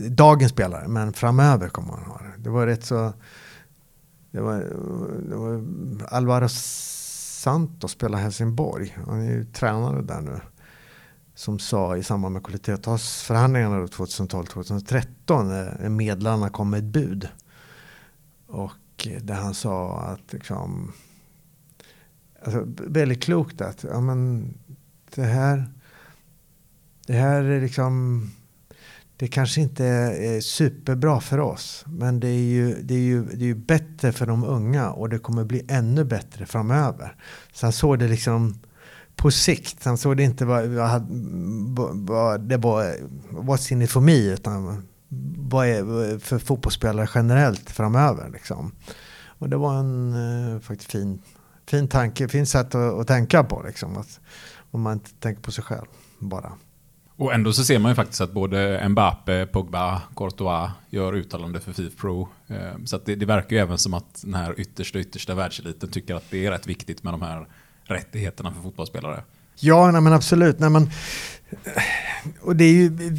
dagens spelare men framöver kommer man ha det. Det var rätt så det var, det var Alvaro Santos spelar Helsingborg. Han är ju tränare där nu. Som sa i samband med kollektivavtalsförhandlingarna 2012-2013 när eh, medlarna kom med ett bud. Och eh, där han sa att liksom, alltså, väldigt klokt att ja, men, det här det här är liksom det kanske inte är superbra för oss. Men det är, ju, det, är ju, det är ju bättre för de unga och det kommer bli ännu bättre framöver. Så han såg det liksom på sikt. Han såg det inte vad, vad, det var what's in it for me utan vad är för fotbollsspelare generellt framöver. Liksom. Och det var en eh, faktiskt fin, fin tanke, fin sätt att, att tänka på. Liksom. Att, om man inte tänker på sig själv bara. Och ändå så ser man ju faktiskt att både Mbappe, Pogba, Courtois gör uttalande för Fifa Pro. Ehm, så det, det, verkar ju även som att den här yttersta, yttersta världseliten tycker att det är rätt viktigt med de här rättigheterna för fotbollsspelare. Ja, nej, men absolut. Nej, men, eh, och det är ju,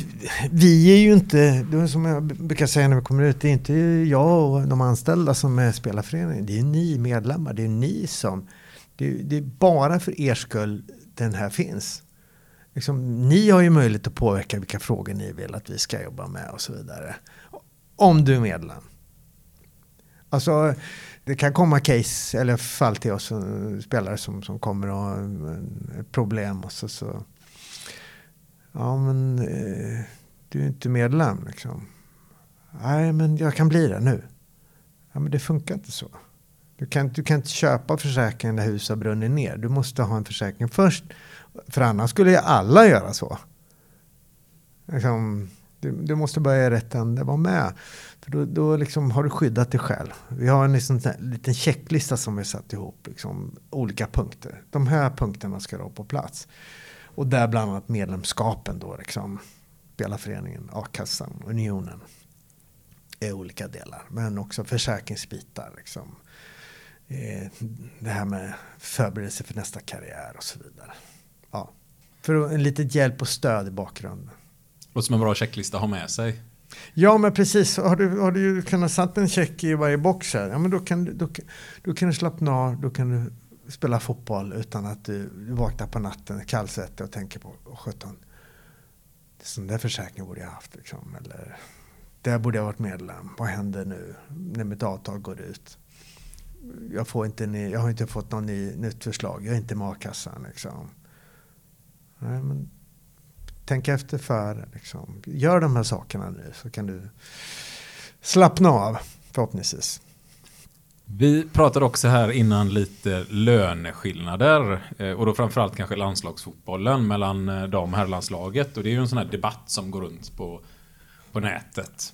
vi är ju inte, det är som jag brukar säga när vi kommer ut, det är inte jag och de anställda som är spelarföreningen. Det är ni medlemmar, det är ni som, det är, det är bara för er skull den här finns liksom, ni har ju möjlighet att påverka vilka frågor ni vill att vi ska jobba med och så vidare. Om du är medlem. Alltså, det kan komma case eller fall till oss eh, spelare som, som kommer och har problem och så, så ja men eh, du är inte medlem liksom. Nej men jag kan bli det nu. Ja men det funkar inte så. Du kan, du kan inte köpa försäkringen när huset har brunnit ner. Du måste ha en försäkring först för annars skulle ju alla göra så. Liksom, du, du, måste börja i rätt ände, vara med. För då, då liksom har du skyddat dig själv. Vi har en liksom, liten checklista som vi satt ihop. Liksom, olika punkter. De här punkterna ska då på plats. Och där bland annat medlemskapen då. Liksom, Spelarföreningen, a-kassan, unionen. Är olika delar. Men också försäkringsbitar. Liksom. Eh, det här med förberedelse för nästa karriär och så vidare. Ja. För en litet hjälp och stöd i bakgrunden. Och som en bra checklista att ha med sig. Ja, men precis. Har du, har du kunnat satt en check i varje box här, ja, men då, kan, då, då kan du slappna av, då kan du spela fotboll utan att du, du vaknar på natten kallsvettig och tänker på, oh, sjutton, sån där försäkring borde jag haft. Liksom. Eller, där borde jag varit medlem. Vad händer nu när mitt avtal går ut? Jag, får inte, jag har inte fått något ny, nytt förslag. Jag är inte med a-kassan. Liksom. Nej, men tänk efter före. Liksom. Gör de här sakerna nu så kan du slappna av förhoppningsvis. Vi pratade också här innan lite löneskillnader eh, och då framförallt kanske landslagsfotbollen mellan eh, dam och herrlandslaget och det är ju en sån här debatt som går runt på, på nätet.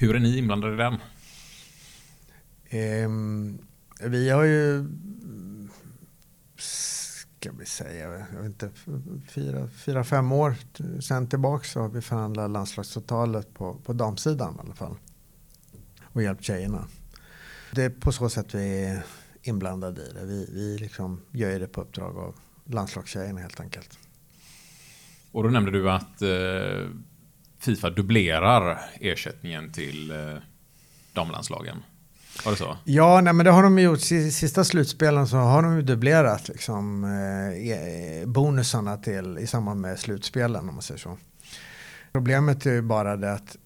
Hur är ni inblandade i den? Ehm, vi har ju ska vi säga, jag vet inte, fyra, fyra fem år sen tillbaka så har vi förhandlat landslagsavtalet på, på damsidan i alla fall. Och hjälpt tjejerna. Det är på så sätt vi är inblandade i det. Vi, vi liksom gör det på uppdrag av landslagstjejerna helt enkelt. Och då nämnde du att eh, Fifa dubblerar ersättningen till eh, damlandslagen. Var det så? Ja, nej, men det har de gjort. Sista slutspelen så har de ju dubblerat liksom, eh, e-, bonusarna till, i samband med slutspelen om man säger så. Problemet är ju bara det att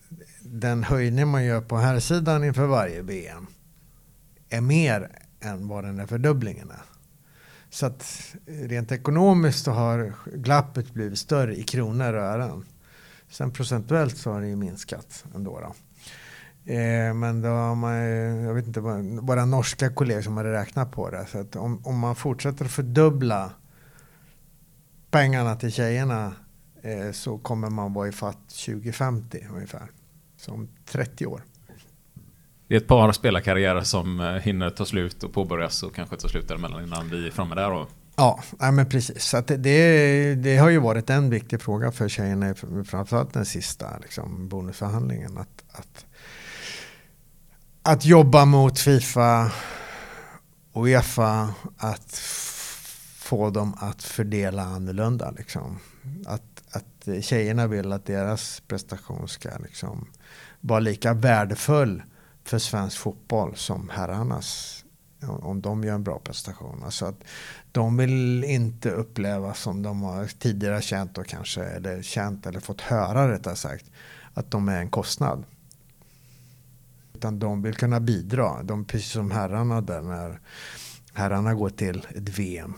den höjning man gör på här sidan inför varje VM är mer än vad den där fördubblingen är. Så att rent ekonomiskt så har glappet blivit större i kronor och ören. Sen procentuellt så har det ju minskat ändå. Då. Eh, men då har man, jag vet inte, våra norska kollegor som hade räknat på det. Så att om, om man fortsätter att fördubbla pengarna till tjejerna eh, så kommer man vara i fatt 2050 ungefär. Som 30 år. Det är ett par spelarkarriärer som eh, hinner ta slut och påbörjas och kanske ta slut däremellan innan vi är framme där. Och... Ja, men precis. Så det, det, det, har ju varit en viktig fråga för tjejerna, framförallt den sista liksom, bonusförhandlingen. Att, att att jobba mot Fifa och Uefa att få dem att fördela annorlunda. Liksom. Att, att tjejerna vill att deras prestation ska liksom vara lika värdefull för svensk fotboll som herrarnas. Om de gör en bra prestation. Alltså att de vill inte uppleva som de har tidigare känt och kanske eller känt eller fått höra rättare sagt. Att de är en kostnad utan de vill kunna bidra. De, precis som herrarna där när herrarna går till ett VM.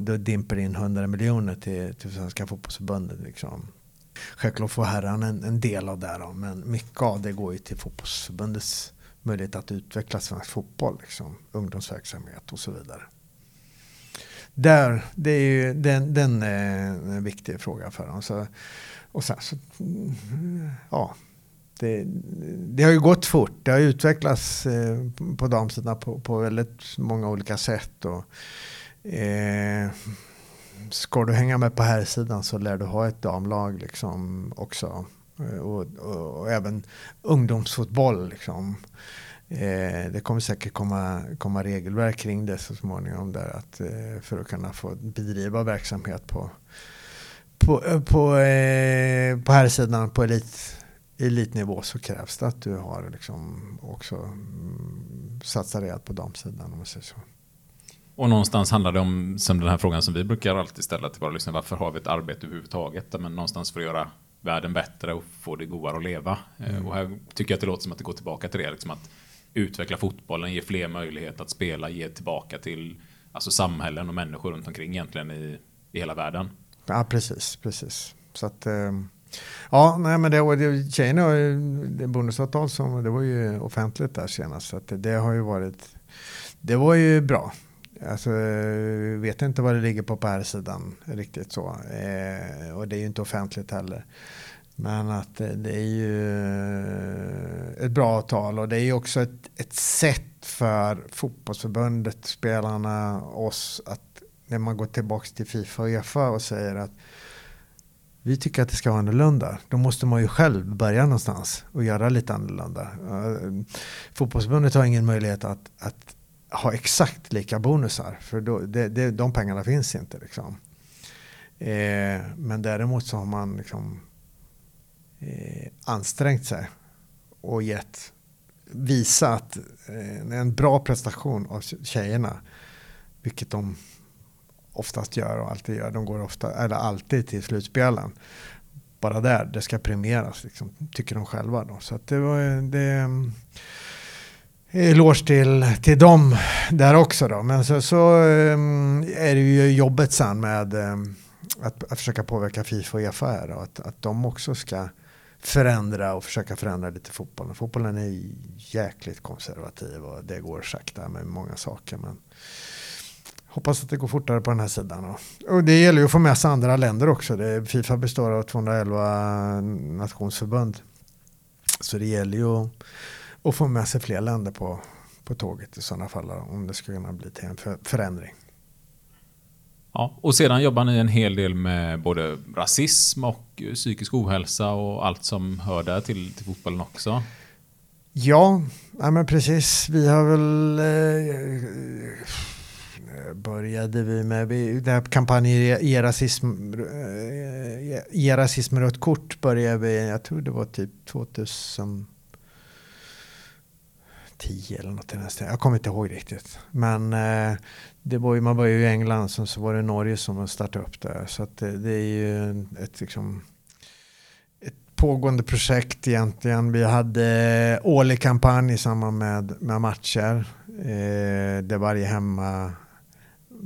Då dimper in 100 miljoner till, till Svenska fotbollsförbundet. Liksom. Självklart får herrarna en, en del av det, då, men mycket av det går ju till fotbollsförbundets möjlighet att utveckla svensk fotboll, liksom, ungdomsverksamhet och så vidare. Där, det är ju, den, den är en viktig fråga för dem. Så, och sen så, ja, det, det, har ju gått fort. Det har utvecklats eh, på damsidan på, på väldigt många olika sätt. Och, eh, ska du hänga med på här sidan så lär du ha ett damlag liksom också. Eh, och, och, och även ungdomsfotboll. Liksom. Eh, det kommer säkert komma, komma regelverk kring det så småningom där att, eh, för att kunna få bedriva verksamhet på, på, eh, på, eh, på här sidan på elit, elitnivå så krävs det att du har liksom också mm, satsat rejält på damsidan om man säger så. Och någonstans handlar det om, som den här frågan som vi brukar alltid ställa till våra lyssnare, varför har vi ett arbete överhuvudtaget? Men någonstans för att göra världen bättre och få det godare att leva. Mm. Och här tycker jag att det låter som att det går tillbaka till det, liksom att utveckla fotbollen, ge fler möjlighet att spela, ge tillbaka till alltså samhällen och människor runt omkring egentligen i, i hela världen. Ja, precis, precis. Så att, ehm, ja, nej men det var det, tjejerna, det bonusavtal som, det var ju offentligt där senast, så att det, det har ju varit, det var ju bra. Alltså, vet inte vad det ligger på på här sidan riktigt så. Eh, och det är ju inte offentligt heller. Men att eh, det är ju ett bra avtal och det är ju också ett, ett sätt för fotbollsförbundet, spelarna, oss att när man går tillbaka till Fifa och Uefa och säger att vi tycker att det ska vara annorlunda. Då måste man ju själv börja någonstans och göra lite annorlunda. Eh, fotbollsförbundet har ingen möjlighet att, att ha exakt lika bonusar. För då, det, det, de pengarna finns inte. Liksom. Eh, men däremot så har man liksom eh, ansträngt sig och gett, visat eh, en bra prestation av tjejerna. Vilket de oftast gör och alltid gör. De går ofta, eller alltid till slutspelen. Bara där, det ska premieras, liksom, tycker de själva. Då. Så att det var det, eh, eloge till, till dem där också. Då. Men så, så um, är det ju jobbet sen med um, att, att försöka påverka Fifa och Uefa här. Då, att, att de också ska förändra och försöka förändra lite fotbollen. Fotbollen är jäkligt konservativ och det går sakta med många saker. Men hoppas att det går fortare på den här sidan. Och det gäller ju att få med sig andra länder också. Det, Fifa består av 211 nationsförbund. Så det gäller ju att, att få med sig fler länder på, på tåget i sådana fall om det ska kunna bli till en förändring. Ja, och sedan jobbar ni en hel del med både rasism och psykisk ohälsa och allt som hör där till, till fotbollen också. Ja, ja men precis. Vi har väl eh, började vi med vi, den här kampanjen Ge rasism, ge eh, rasism rött kort började vi, jag tror det var typ 2010 eller något i den Jag kommer inte ihåg riktigt. Men eh, det var ju, man var ju i England, sen så var det Norge som startade upp det. Så att det, det är ju ett, liksom, ett pågående projekt egentligen. Vi hade årlig kampanj i samband med, med matcher. Eh, där varje hemma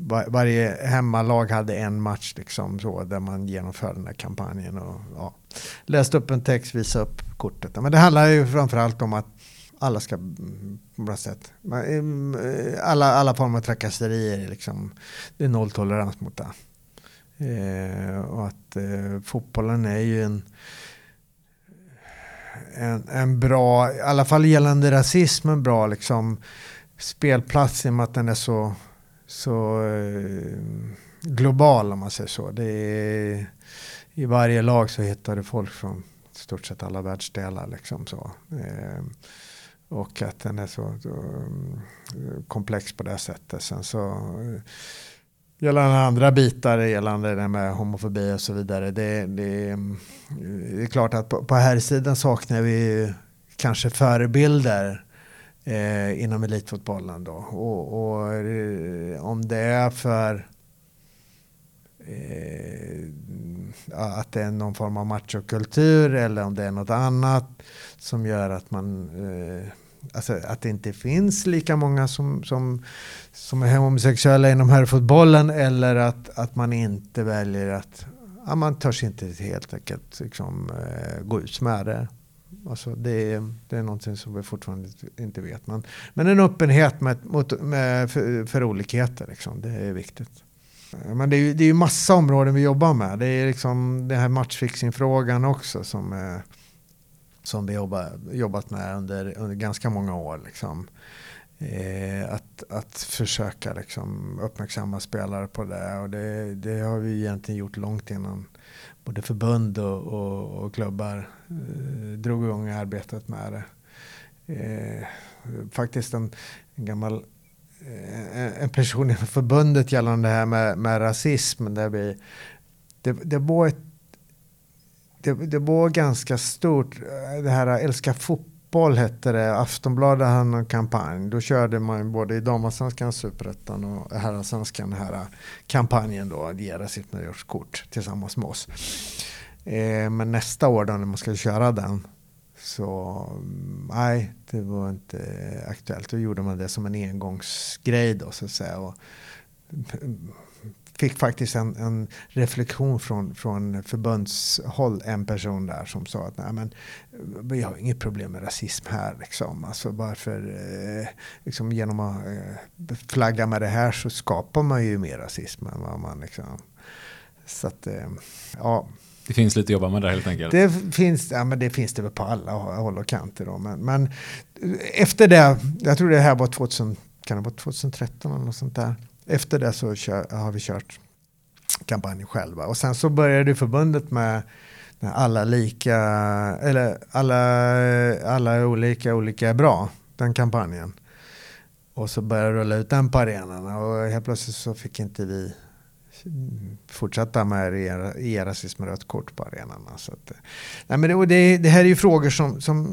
var, varje hemmalag hade en match liksom så, där man genomförde den här kampanjen. Och, ja, läste upp en text, visade upp kortet. Men det handlar ju framförallt om att alla ska på något sätt. Mm, alla, alla former av trakasserier, liksom, det är nolltolerans mot det. Eh, och att eh, fotbollen är ju en, en, en bra, i alla fall gällande rasism, en bra liksom, spelplats i och med att den är så, så eh, global om man säger så. Det är, I varje lag så hittar du folk från stort sett alla världsdelar. Liksom så. Eh, och att den är så, så eh, komplex på det sättet. Sen så eh, gällande andra bitar gällande det med homofobi och så vidare. Det, det, eh, det är klart att på, på här sidan saknar vi kanske förebilder eh, inom elitfotbollen då. Och, och eh, om det är för eh, att det är någon form av machokultur eller om det är något annat som gör att man eh, alltså, att det inte finns lika många som, som, som är homosexuella inom herrfotbollen eller att, att man inte väljer att ja, man törs inte helt enkelt liksom, eh, gå ut med det. Alltså det, är, det är någonting som vi fortfarande inte vet. Men, men en öppenhet med, mot, med, för, för olikheter, liksom, det är viktigt. Men det är ju det är massa områden vi jobbar med. Det är liksom den här matchfixing-frågan också som, är, som vi jobbar, jobbat med under, under ganska många år. Liksom. Eh, att, att försöka liksom uppmärksamma spelare på det. Och det, det har vi egentligen gjort långt innan både förbund och, och, och klubbar eh, drog igång arbetet med det. Eh, faktiskt en, en gammal eh, en person i förbundet gällande det här med, med rasism. Där vi, det, det, var ett, det, det var ganska stort, eh, det här älska fotboll fotboll hette det. Aftonbladet hade en kampanj. Då körde man både i damallsvenskan, superettan och herrallsvenskan den här eh, kampanjen då. Ge sitt nyårskort tillsammans med oss. Eh, men nästa år då när man ska köra den så mm, nej, det var inte aktuellt. Då gjorde man det som en engångsgrej då så att säga. Och, mm, fick faktiskt en, en, reflektion från, från förbundshåll, en person där som sa att nej men vi har inget problem med rasism här liksom. Alltså varför, eh, liksom genom att eh, flagga med det här så skapar man ju mer rasism än vad man liksom. Så att, eh, ja. Det finns lite att jobba med där helt enkelt. Det finns, ja, men det finns det väl på alla håll och kanter. Då. Men, men efter det, jag tror det här var 2000, kan det vara 2013 eller något sånt där efter det så kör, har vi kört kampanjen själva. Och sen så började förbundet med alla lika, eller alla, alla olika, olika är bra, den kampanjen. Och så började rulla ut den på arenan och helt plötsligt så fick inte vi fortsätta med e-rasism med rött kort på arenan. Så att, nej men det, det, det, här är ju frågor som, som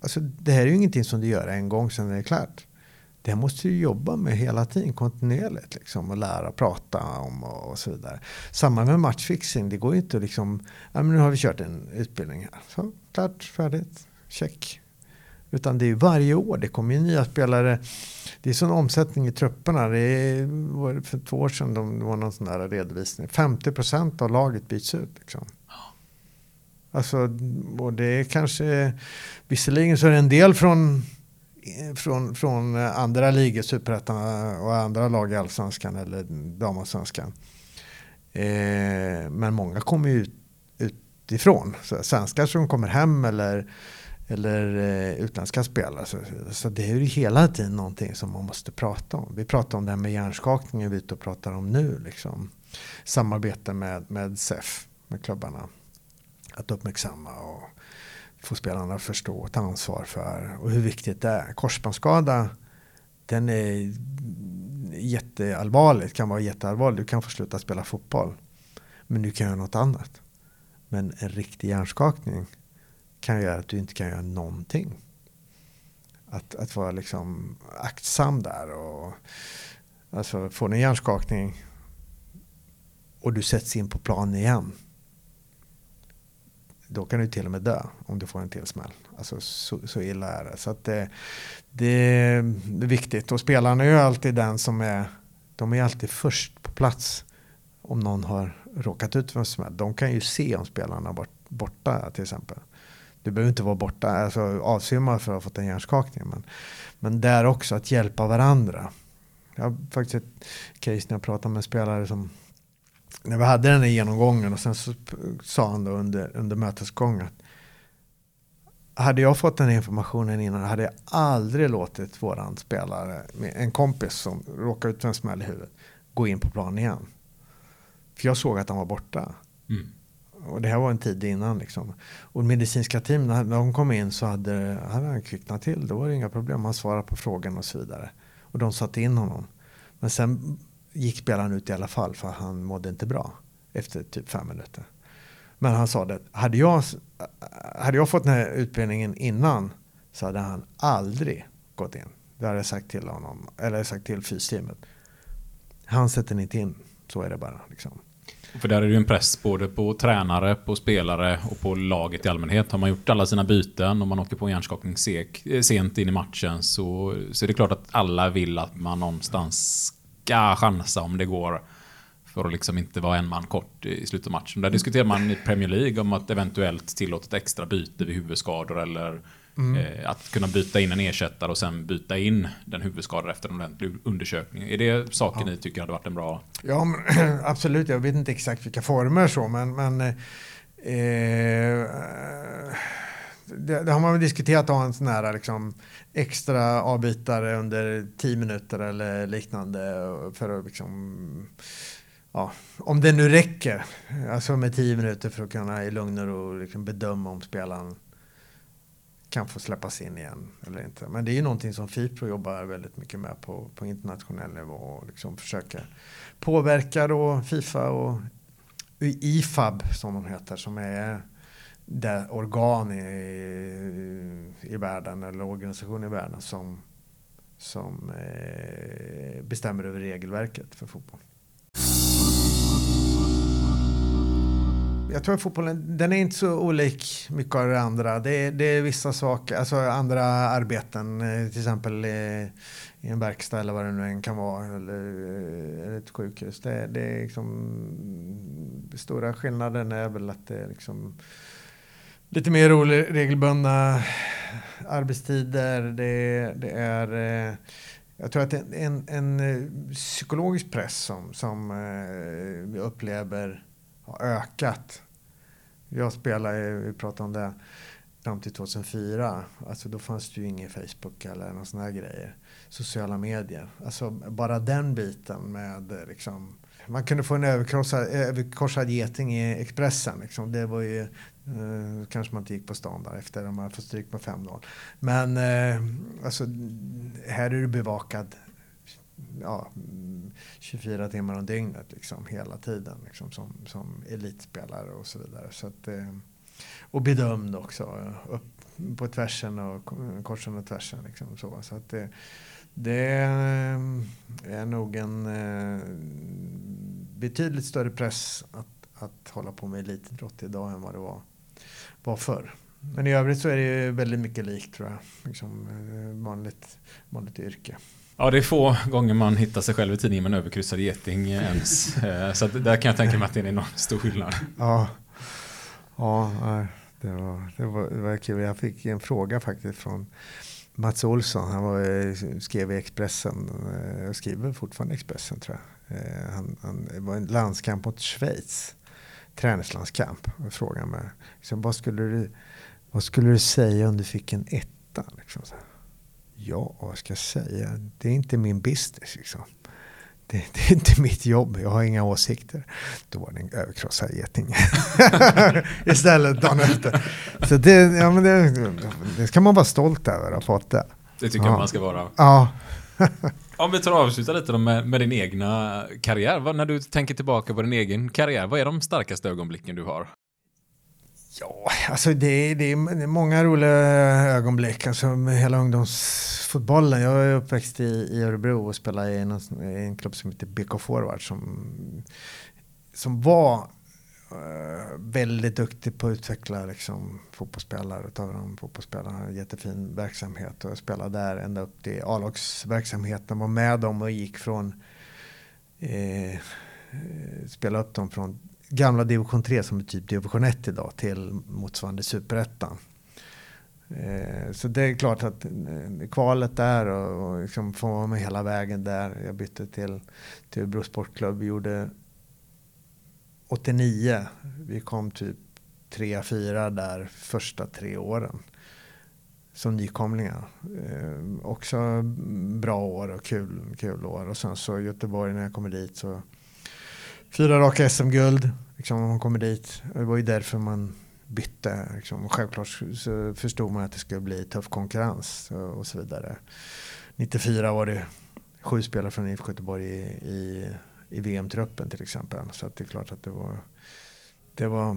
alltså det här är ju ingenting som du gör en gång sen det är klart det måste du jobba med hela tiden kontinuerligt liksom, och lära prata om och, och så vidare. Samma med matchfixing. Det går ju inte att liksom, ja, men nu har vi kört en utbildning här. Så, klart, färdigt, check. Utan det är varje år. Det kommer ju nya spelare. Det är sån omsättning i trupperna. Det är, för två år sedan det var någon sån där redovisning. 50% av laget byts ut. Liksom. Alltså, och det är kanske, visserligen så är det en del från Eh, från, från andra ligor, superettan eh, och andra lag i allsvenskan eller damallsvenskan. Eh, men många kommer ju ut, utifrån. Så svenskar som kommer hem eller, eller eh, utländska spelare. Så, så, det är ju hela tiden någonting som man måste prata om. Vi pratar om det här med hjärnskakningen vi är ute och pratar om nu. Liksom. Samarbete med, med SEF, med klubbarna. Att uppmärksamma och få spelarna att förstå och ta ansvar för och hur viktigt det är. Korsbandsskada den är jätteallvarlig. kan vara jätteallvarlig. Du kan få sluta spela fotboll. Men du kan göra något annat. Men en riktig hjärnskakning kan göra att du inte kan göra någonting. Att, att vara liksom aktsam där. Och, alltså får du en hjärnskakning och du sätts in på plan igen då kan du till och med dö om du får en till smäll. Alltså så, så illa är det. Så att det, det, är viktigt. Och spelarna är ju alltid den som är, de är alltid först på plats om någon har råkat ut för en smäll. De kan ju se om spelarna har varit borta till exempel. Du behöver inte vara borta, alltså avsvimmad för att ha fått en hjärnskakning. Men, men där också att hjälpa varandra. Jag har faktiskt ett case när jag pratade med en spelare som när vi hade den här genomgången och sen så sa han då under, under mötesgången hade jag fått den informationen innan hade jag aldrig låtit våran spelare, en kompis som råkade ut för en smäll i huvudet, gå in på plan igen. För jag såg att han var borta. Mm. Och det här var en tid innan. Liksom. Och medicinska team, när de kom in så hade, hade han kvicknat till. Det var inga problem. Han svarade på frågan och så vidare. Och de satte in honom. Men sen gick spelaren ut i alla fall för han mådde inte bra efter typ fem minuter. Men han sa det, hade jag, hade jag fått den här utbildningen innan så hade han aldrig gått in. Det hade jag sagt till honom, eller sagt till fysteamet. Han sätter inte in, så är det bara. Liksom. För där är det ju en press både på tränare, på spelare och på laget i allmänhet. Har man gjort alla sina byten och man åker på en hjärnskakning eh, sent in i matchen så, så är det klart att alla vill att man någonstans ska chansa om det går. För att liksom inte vara en man kort i slutet av matchen. Där diskuterar man i Premier League om att eventuellt tillåta ett extra byte vid huvudskador eller Mm. Eh, att kunna byta in en ersättare och sen byta in den huvudskadade efter en ordentlig undersökning. Är det saker ja. ni tycker hade varit en bra... Ja, men, absolut. Jag vet inte exakt vilka former så, men, men eh, det, det, har man väl diskuterat att ha en sån här liksom, extra avbytare under tio minuter eller liknande för att liksom, ja, om det nu räcker, alltså med tio minuter för att kunna i lugn och ro liksom bedöma om spelaren kan få släppas in igen eller inte. Men det är ju någonting som Fipro jobbar väldigt mycket med på, på internationell nivå och liksom försöker påverka då Fifa och IFAB som de heter som är det organ i, i världen eller organisation i världen som, som eh, bestämmer över regelverket för fotboll. jag tror att fotbollen, den är inte så olik mycket av det andra. Det är, det är vissa saker, alltså andra arbeten, eh, till exempel i, en verkstad eller vad det nu än kan vara, eh, eller, ett sjukhus. Det, det är liksom, stora skillnaden är väl att det är liksom lite mer regelbundna arbetstider. Det, det är eh, jag tror att en, en, en eh, psykologisk press som, som eh, vi upplever har ökat jag spelade, vi pratade om det, fram till 2004. Alltså då fanns det ju ingen Facebook eller någon sån här grejer. Sociala medier. Alltså bara den biten med eh, liksom man kunde få en överkorsad, överkorsad geting i Expressen. Liksom. Det var ju, eh, kanske man inte gick på stan där efter att man fått stryk på 5-0. Men eh, alltså, här är du bevakad ja, 24 timmar om dygnet liksom, hela tiden liksom, som, som elitspelare och så vidare. Så att, eh, och bedömd också, upp på tvärsen och korsen och tvärsen. Liksom, så. så att eh, det, det är nog en eh, betydligt större press att, att hålla på med elitidrott idag än vad det var, var förr. Men i övrigt så är det väldigt mycket likt tror jag. Liksom, eh, vanligt, vanligt yrke. Ja, det är få gånger man hittar sig själv i tidningen med en överkryssad geting ens. Eh, så där kan jag tänka mig att det är någon stor skillnad. Ja, ja det, var, det, var, det var kul. Jag fick en fråga faktiskt från Mats Olsson. Han var, eh, skrev i Expressen. Eh, jag skriver fortfarande Expressen tror jag. Eh, han, han, det var en landskamp mot Schweiz. Träningslandskamp. Frågan med, liksom, vad, skulle du, vad skulle du säga om du fick en etta? Liksom, så. Ja, vad ska jag säga? Det är inte min business liksom. Det, det, är inte mitt jobb, jag har inga åsikter. Då var det en överkrossad geting. Istället dagen efter. Så det, ja, men det, det ska man vara stolt över att ha fått det. Det tycker ja. jag man ska vara. Ja. Om vi tar och avslutar lite med, med din egna karriär. Vad, när du tänker tillbaka på din egen karriär, vad är de starkaste ögonblicken du har? Ja, alltså det, det är många roliga ögonblick. Alltså med hela ungdomsfotbollen. Jag är uppväxt i, i Örebro och spelade i en, i en klubb som heter BK Forward. Som, som var uh, väldigt duktig på att utveckla liksom, fotbollsspelare. Ta de fotbollsspelarna. Jättefin verksamhet. Och jag spelade där ända upp till A-lagsverksamheten. Var med dem och gick från eh, eh spela upp dem från gamla division 3 som är typ division 1 idag till motsvarande superettan. Eh, så det är klart att eh, kvalet där och, och liksom få vara med hela vägen där. Jag bytte till, till Örebro Sportklubb. Vi gjorde 89. Vi kom typ 3-4 där första tre åren. Som nykomlingar. Eh, också bra år och kul, kul år. Och sen så Göteborg när jag kommer dit så fyra raka SM-guld liksom, man kommer dit. Det var ju därför man bytte. Liksom. Och självklart så förstod man att det skulle bli tuff konkurrens och, och så vidare. 94 var det sju spelare från IFK Göteborg i, i, i VM-truppen till exempel. Så att det är klart att det var, det var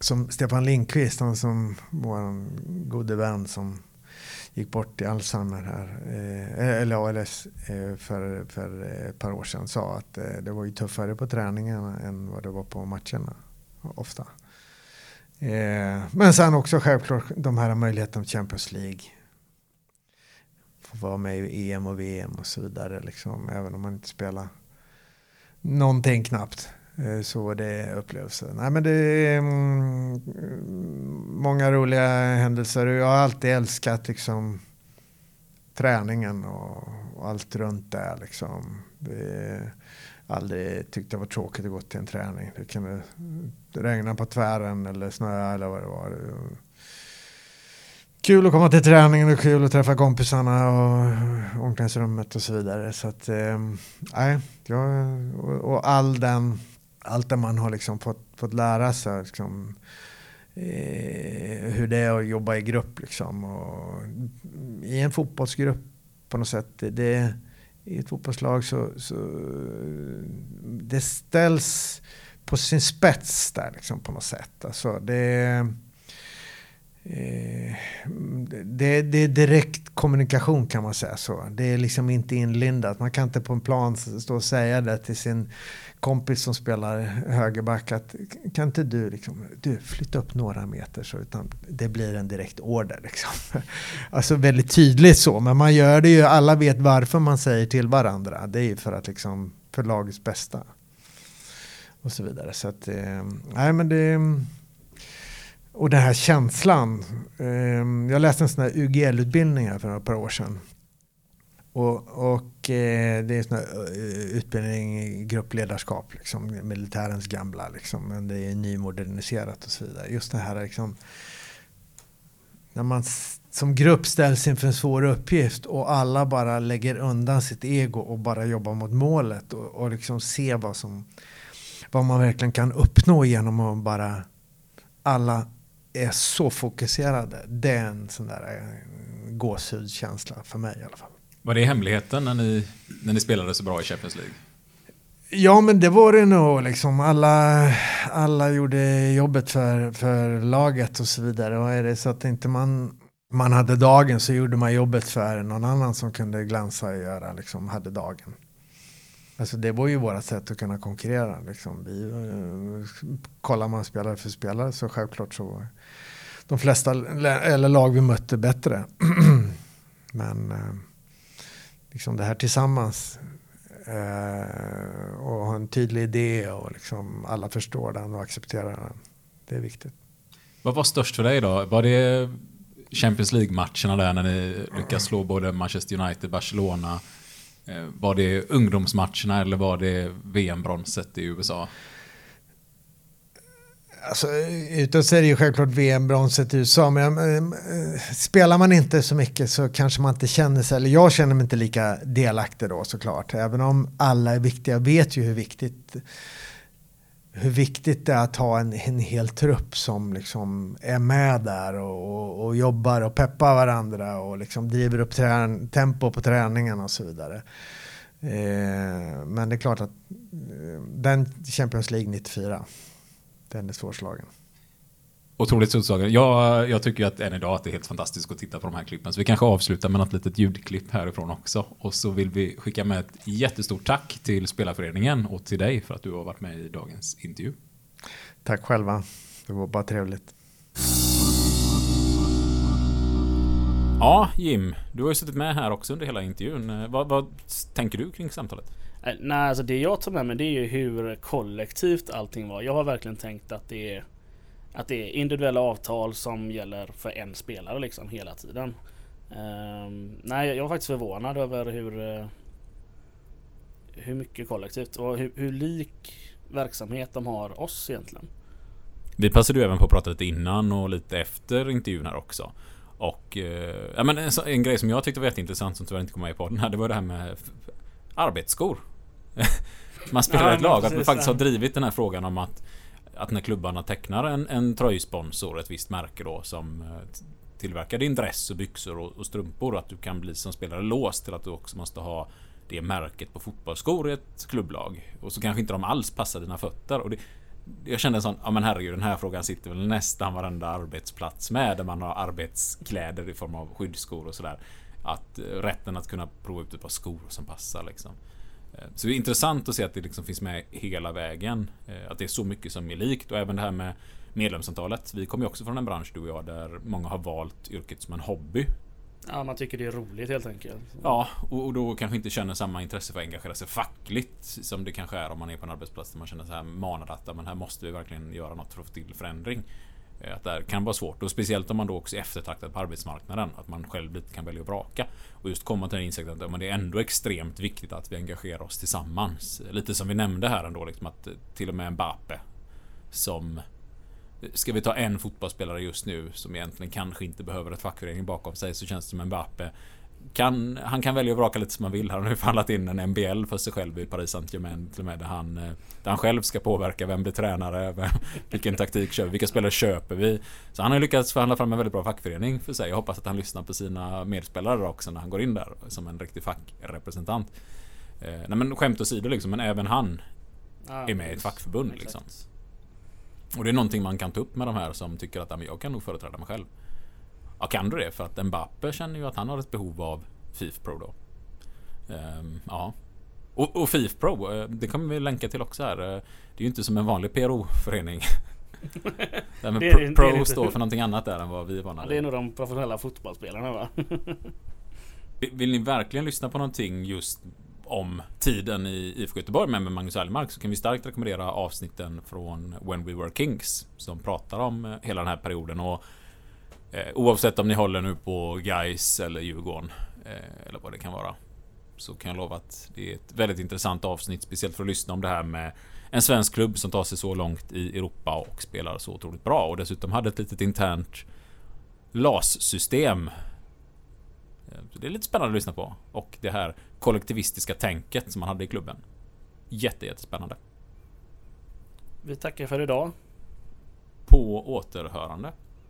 som Stefan Lindqvist, han som vår gode vän som gick bort i Alzheimer här, eh, eller ALS eh, för, för eh, ett par år sedan sa att eh, det var ju tuffare på träningarna än vad det var på matcherna ofta. Eh, men sen också självklart de här möjligheterna till Champions League. Få vara med i EM och VM och så vidare, liksom, även om man inte spelar någonting knappt. Eh, så var det upplevelsen. Nej, men det är mm, många roliga händelser. Jag har alltid älskat liksom, träningen och, och allt runt där. Liksom. Det, aldrig tyckt det var tråkigt att gå till en träning. Det kunde regna på tvären eller snöa eller vad det var. Kul att komma till träningen och kul att träffa kompisarna och omklädningsrummet och så vidare. Så att, eh, nej, och, och all den, allt det man har liksom fått, fått lära sig. Liksom, eh, hur det är att jobba i grupp liksom. Och I en fotbollsgrupp på något sätt. Det, i ett fotbollslag så, så det ställs på sin spets där liksom på något sätt. Alltså det, eh, det, det är direkt kommunikation kan man säga så. Det är liksom inte inlindat. Man kan inte på en plan stå och säga det till sin kompis som spelar högerback att kan inte du, liksom, du flytta upp några meter så utan det blir en direkt order. Liksom. Alltså väldigt tydligt så, men man gör det ju, alla vet varför man säger till varandra. Det är ju för att liksom, för lagets bästa. Och så vidare. Så att, eh, nej men det... Och den här känslan. Eh, jag läste en sån här UGL-utbildning här för ett par år sedan. Och, och Eh, det är sån eh, utbildning i gruppledarskap, liksom, militärens gamla, liksom, men det är nymoderniserat och så vidare. Just det här liksom, när man som grupp ställs inför en svår uppgift och alla bara lägger undan sitt ego och bara jobbar mot målet och, och liksom ser vad, som, vad man verkligen kan uppnå genom att bara alla är så fokuserade. Det är en sån där eh, gåshudskänsla för mig i alla fall. Var det hemligheten när ni, när ni spelade så bra i Champions League? Ja, men det var det nog. Liksom. Alla, alla gjorde jobbet för, för laget och så vidare. Och är det så att inte man, man hade dagen så gjorde man jobbet för någon annan som kunde glänsa och göra, liksom, hade dagen. Alltså det var ju våra sätt att kunna konkurrera. Liksom. Vi, eh, kollar man spelare för spelare så självklart så var de flesta eller lag vi mötte bättre. men eh, liksom det här tillsammans eh, och ha en tydlig idé och liksom alla förstår den och accepterar den. Det är viktigt. Vad var störst för dig då? Var det Champions League-matcherna där när ni lyckas slå både Manchester United, Barcelona? Eh, var det ungdomsmatcherna eller var det VM-bronset i USA? Alltså, utåt så är det ju självklart VM-bronset i USA, men äh, spelar man inte så mycket så kanske man inte känner sig, eller jag känner mig inte lika delaktig då såklart. Även om alla är viktiga, jag vet ju hur viktigt hur viktigt det är att ha en, en hel trupp som liksom är med där och, och, och jobbar och peppar varandra och liksom driver upp trän, tempo på träningen och så vidare. Eh, men det är klart att eh, den Champions League 94 den är svårslagen. Otroligt svårslagen. Jag, jag tycker att än idag att det är helt fantastiskt att titta på de här klippen. Så vi kanske avslutar med något litet ljudklipp härifrån också. Och så vill vi skicka med ett jättestort tack till Spelarföreningen och till dig för att du har varit med i dagens intervju. Tack själva. Det var bara trevligt. Ja, Jim. Du har ju suttit med här också under hela intervjun. Vad, vad tänker du kring samtalet? Äh, nej, alltså det jag tar med mig det är ju hur kollektivt allting var. Jag har verkligen tänkt att det är att det är individuella avtal som gäller för en spelare liksom hela tiden. Um, nej, jag var faktiskt förvånad över hur uh, hur mycket kollektivt och hur, hur, lik verksamhet de har oss egentligen. Vi passade ju även på att prata lite innan och lite efter intervjun här också. Och uh, ja, men en, en, grej som jag tyckte var jätteintressant som tyvärr inte kom med i podden här, det var det här med arbetsskor. man spelar ja, ett lag. Att man faktiskt har drivit den här frågan om att att när klubbarna tecknar en, en tröjsponsor, ett visst märke då som eh, tillverkar din dress och byxor och, och, strumpor, att du kan bli som spelare låst till att du också måste ha det märket på fotbollsskor i ett klubblag. Och så kanske inte de alls passar dina fötter. Och det, jag kände en sån, ja men herregud den här frågan sitter väl nästan varenda arbetsplats med där man har arbetskläder i form av skyddsskor och sådär. Att eh, rätten att kunna prova ut ett par skor som passar liksom. Eh, så det är intressant att se att det liksom finns med hela vägen. Eh, att det är så mycket som är likt och även det här med medlemsantalet. Vi kommer ju också från en bransch du och jag där många har valt yrket som en hobby. Ja, man tycker det är roligt helt enkelt. Ja, och, och då kanske inte känner samma intresse för att engagera sig fackligt som det kanske är om man är på en arbetsplats där man känner så här manad att men här måste vi verkligen göra något för att få till förändring. Eh, att det här kan vara svårt och speciellt om man då också är eftertraktad på arbetsmarknaden. Att man själv lite kan välja att vraka. Och just komma till den insikten att men det är ändå extremt viktigt att vi engagerar oss tillsammans. Lite som vi nämnde här ändå, liksom att eh, till och med Mbappe som eh, Ska vi ta en fotbollsspelare just nu som egentligen kanske inte behöver ett fackförening bakom sig så känns det som Mbappe kan, han kan välja att vraka lite som han vill. Han har nu förhandlat in en MBL för sig själv i Paris Saint-Germain till och med där han, eh, där han själv ska påverka vem blir tränare, vem, vilken taktik kör vi, vilka spelare köper vi. Så han har lyckats förhandla fram en väldigt bra fackförening för sig. Jag hoppas att han lyssnar på sina medspelare också när han går in där som en riktig fackrepresentant. Eh, nej men skämt åsido liksom, men även han ja, är med i ett fackförbund liksom. Och det är någonting man kan ta upp med de här som tycker att jag kan nog företräda mig själv. Ja, kan du det? För att Mbappe känner ju att han har ett behov av FIF Pro då. Um, ja. Och, och FIF Pro, eh, det kommer vi länka till också här. Eh, det är ju inte som en vanlig PRO-förening. det är, Pro, det står för någonting annat där än vad vi är vana ja, Det är nog de professionella fotbollsspelarna va? Vill ni verkligen lyssna på någonting just om tiden i IFK Göteborg med, Magnus Allmark så kan vi starkt rekommendera avsnitten från When We Were Kings som pratar om eh, hela den här perioden och eh, oavsett om ni håller nu på Guys eller Djurgården eh, eller vad det kan vara så kan jag lova att det är ett väldigt intressant avsnitt speciellt för att lyssna om det här med en svensk klubb som tar sig så långt i Europa och spelar så otroligt bra och dessutom hade ett litet internt LAS-system Eh, det är lite spännande att lyssna på. Och det här kollektivistiska tänket som man hade i klubben. Jätte, jättespännande. Vi tackar för idag. På återhörande.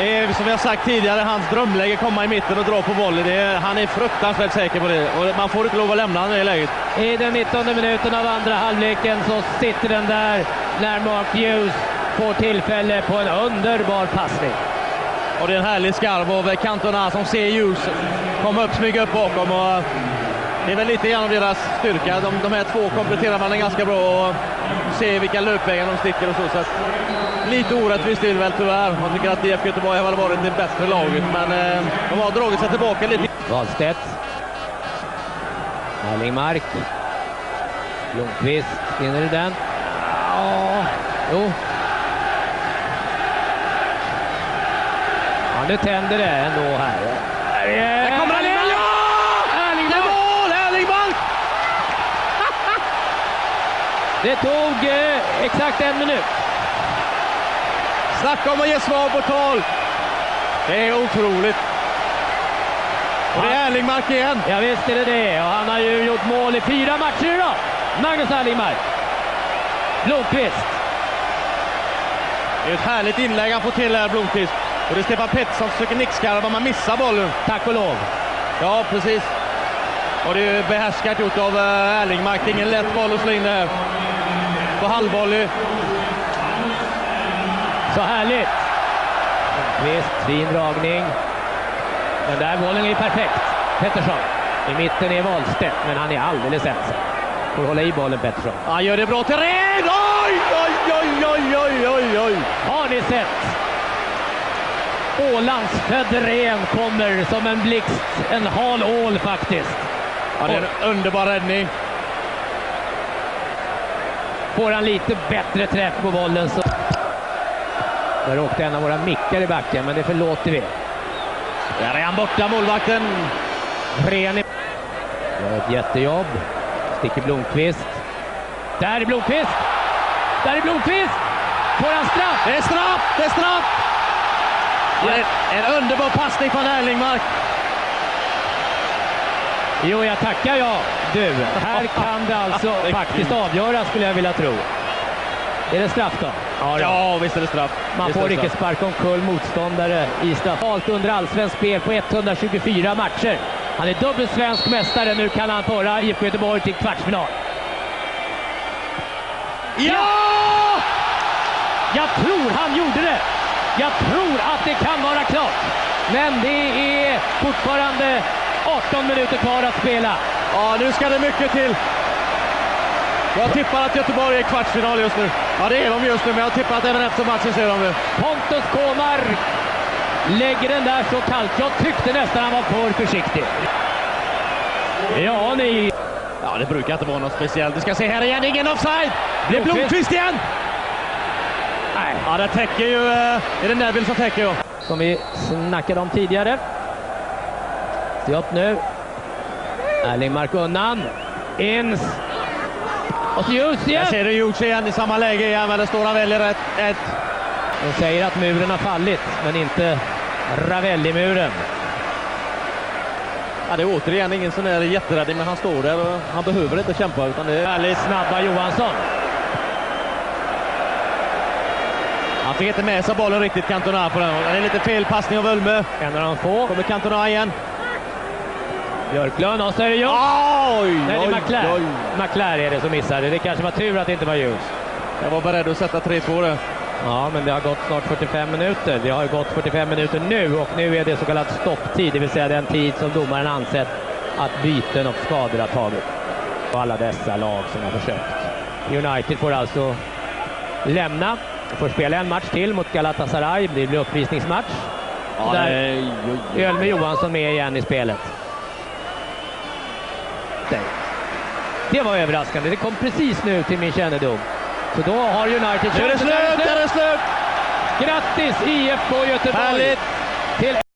Det är som jag sagt tidigare, hans drömläge komma i mitten och dra på volley. Är, han är fruktansvärt säker på det och man får inte lov att lämna honom i det läget. I den 19 minuten av andra halvleken så sitter den där när Mark Hughes får tillfälle på en underbar passning. Och det är en härlig skarv av Cantona som ser Hughes komma upp, smyga upp bakom. Och det är väl lite grann av deras styrka. De, de här två kompletterar varandra ganska bra och ser vilka löpvägar de sticker och så. så att, lite orättvist är det väl tyvärr. Jag tycker att IFK Göteborg har varit det bättre laget, men eh, de har dragit sig tillbaka lite. Wahlstedt. Erlingmark. Blomqvist. Vinner du den? Ja, jo. Ja, nu tänder det ändå här. Där kommer han in! Det tog eh, exakt en minut. Snacka om att ge svar på tal! Det är otroligt. Och det är Erlingmark igen. Ja, visst är det det. Och han har ju gjort mål i fyra matcher idag. Magnus Erlingmark. Blomqvist. Det är ett härligt inlägg han får till här, Blomqvist. Och det är Stefan Pettersson som försöker nickskarva, man missar bollen. Tack och lov. Ja, precis. Och det är behärskat gjort av eh, Erlingmark. Det är ingen lätt boll att slå in det här på halvvolley. Så härligt! Visst, fin dragning. Den där bollen är perfekt. Pettersson. I mitten är Wahlstedt, men han är alldeles ensam. Får hålla i bollen Pettersson. Han gör det bra Red! Oj, oj, oj, oj, oj, oj, oj! Har ni sett? Ålandsfödd Ren kommer som en blixt. En hal ål faktiskt. Ja, det är en underbar räddning. Får han lite bättre träff på bollen så... Där åkte en av våra mickar i backen, men det förlåter vi. Där är han borta, målvakten. Ren Gör ett jättejobb. Sticker Blomqvist. Där är Blomqvist! Där är Blomqvist! Får han straff? Det är straff! Det är straff! Ja, en, en underbar passning från Erlingmark. Jo, jag tackar jag. Du, här kan det alltså faktiskt avgöras skulle jag vilja tro. Är det straff då? Ja, ja visst är det straff. Man visst får icke sparka omkull motståndare i straff. Allt under allsvensk spel på 124 matcher. Han är dubbel svensk mästare. Nu kan han föra IFK Göteborg till kvartsfinal. Ja! Jag tror han gjorde det. Jag tror att det kan vara klart. Men det är fortfarande 18 minuter kvar att spela. Ja, nu ska det mycket till. Jag tippar att Göteborg är i kvartsfinal just nu. Ja, det är de just nu, men jag tippar att även efter matchen så är de det. Pontus Kåmar lägger den där så kallt. Jag tyckte nästan han var för försiktig. Ja, ni... Ja, det brukar inte vara något speciellt. Du ska se här igen, ingen offside! Det är Blomqvist. Igen! Nej. Ja, det täcker ju... eh, Är det Neville som täcker? Ja. Som vi snackade om tidigare. Se upp nu. Erlingmark undan. Ins. Och så just Där igen. ser du Hughes igen i samma läge igen, men det står rätt. Ett. De säger att muren har fallit, men inte Ravelli-muren. Ja, det är återigen ingen sån där jätteräddning, men han står där och han behöver inte kämpa. Utan det är... Väldigt snabba Johansson. Han fick inte med sig bollen riktigt, Cantona, på den. Det är lite fel passning av Ulme. En av de få. Kommer Cantona igen. Björklund och så är det Hughes. Oj, Nej, det är McLaren. McLaren är det som missade. Det kanske var tur att det inte var Hughes. Jag var beredd att sätta 3-2 där. Ja, men det har gått snart 45 minuter. Det har gått 45 minuter nu och nu är det så kallad stopptid, det vill säga den tid som domaren ansett att byten och skador har tagit. Och alla dessa lag som har försökt. United får alltså lämna. Får spela en match till mot Galatasaray. Det blir uppvisningsmatch. Ja, Där Ölme Johansson med igen i spelet. Där. Det var överraskande. Det kom precis nu till min kännedom. Så då har United Nu är det slut! Nu är det slut! Grattis IFK Göteborg Härligt! till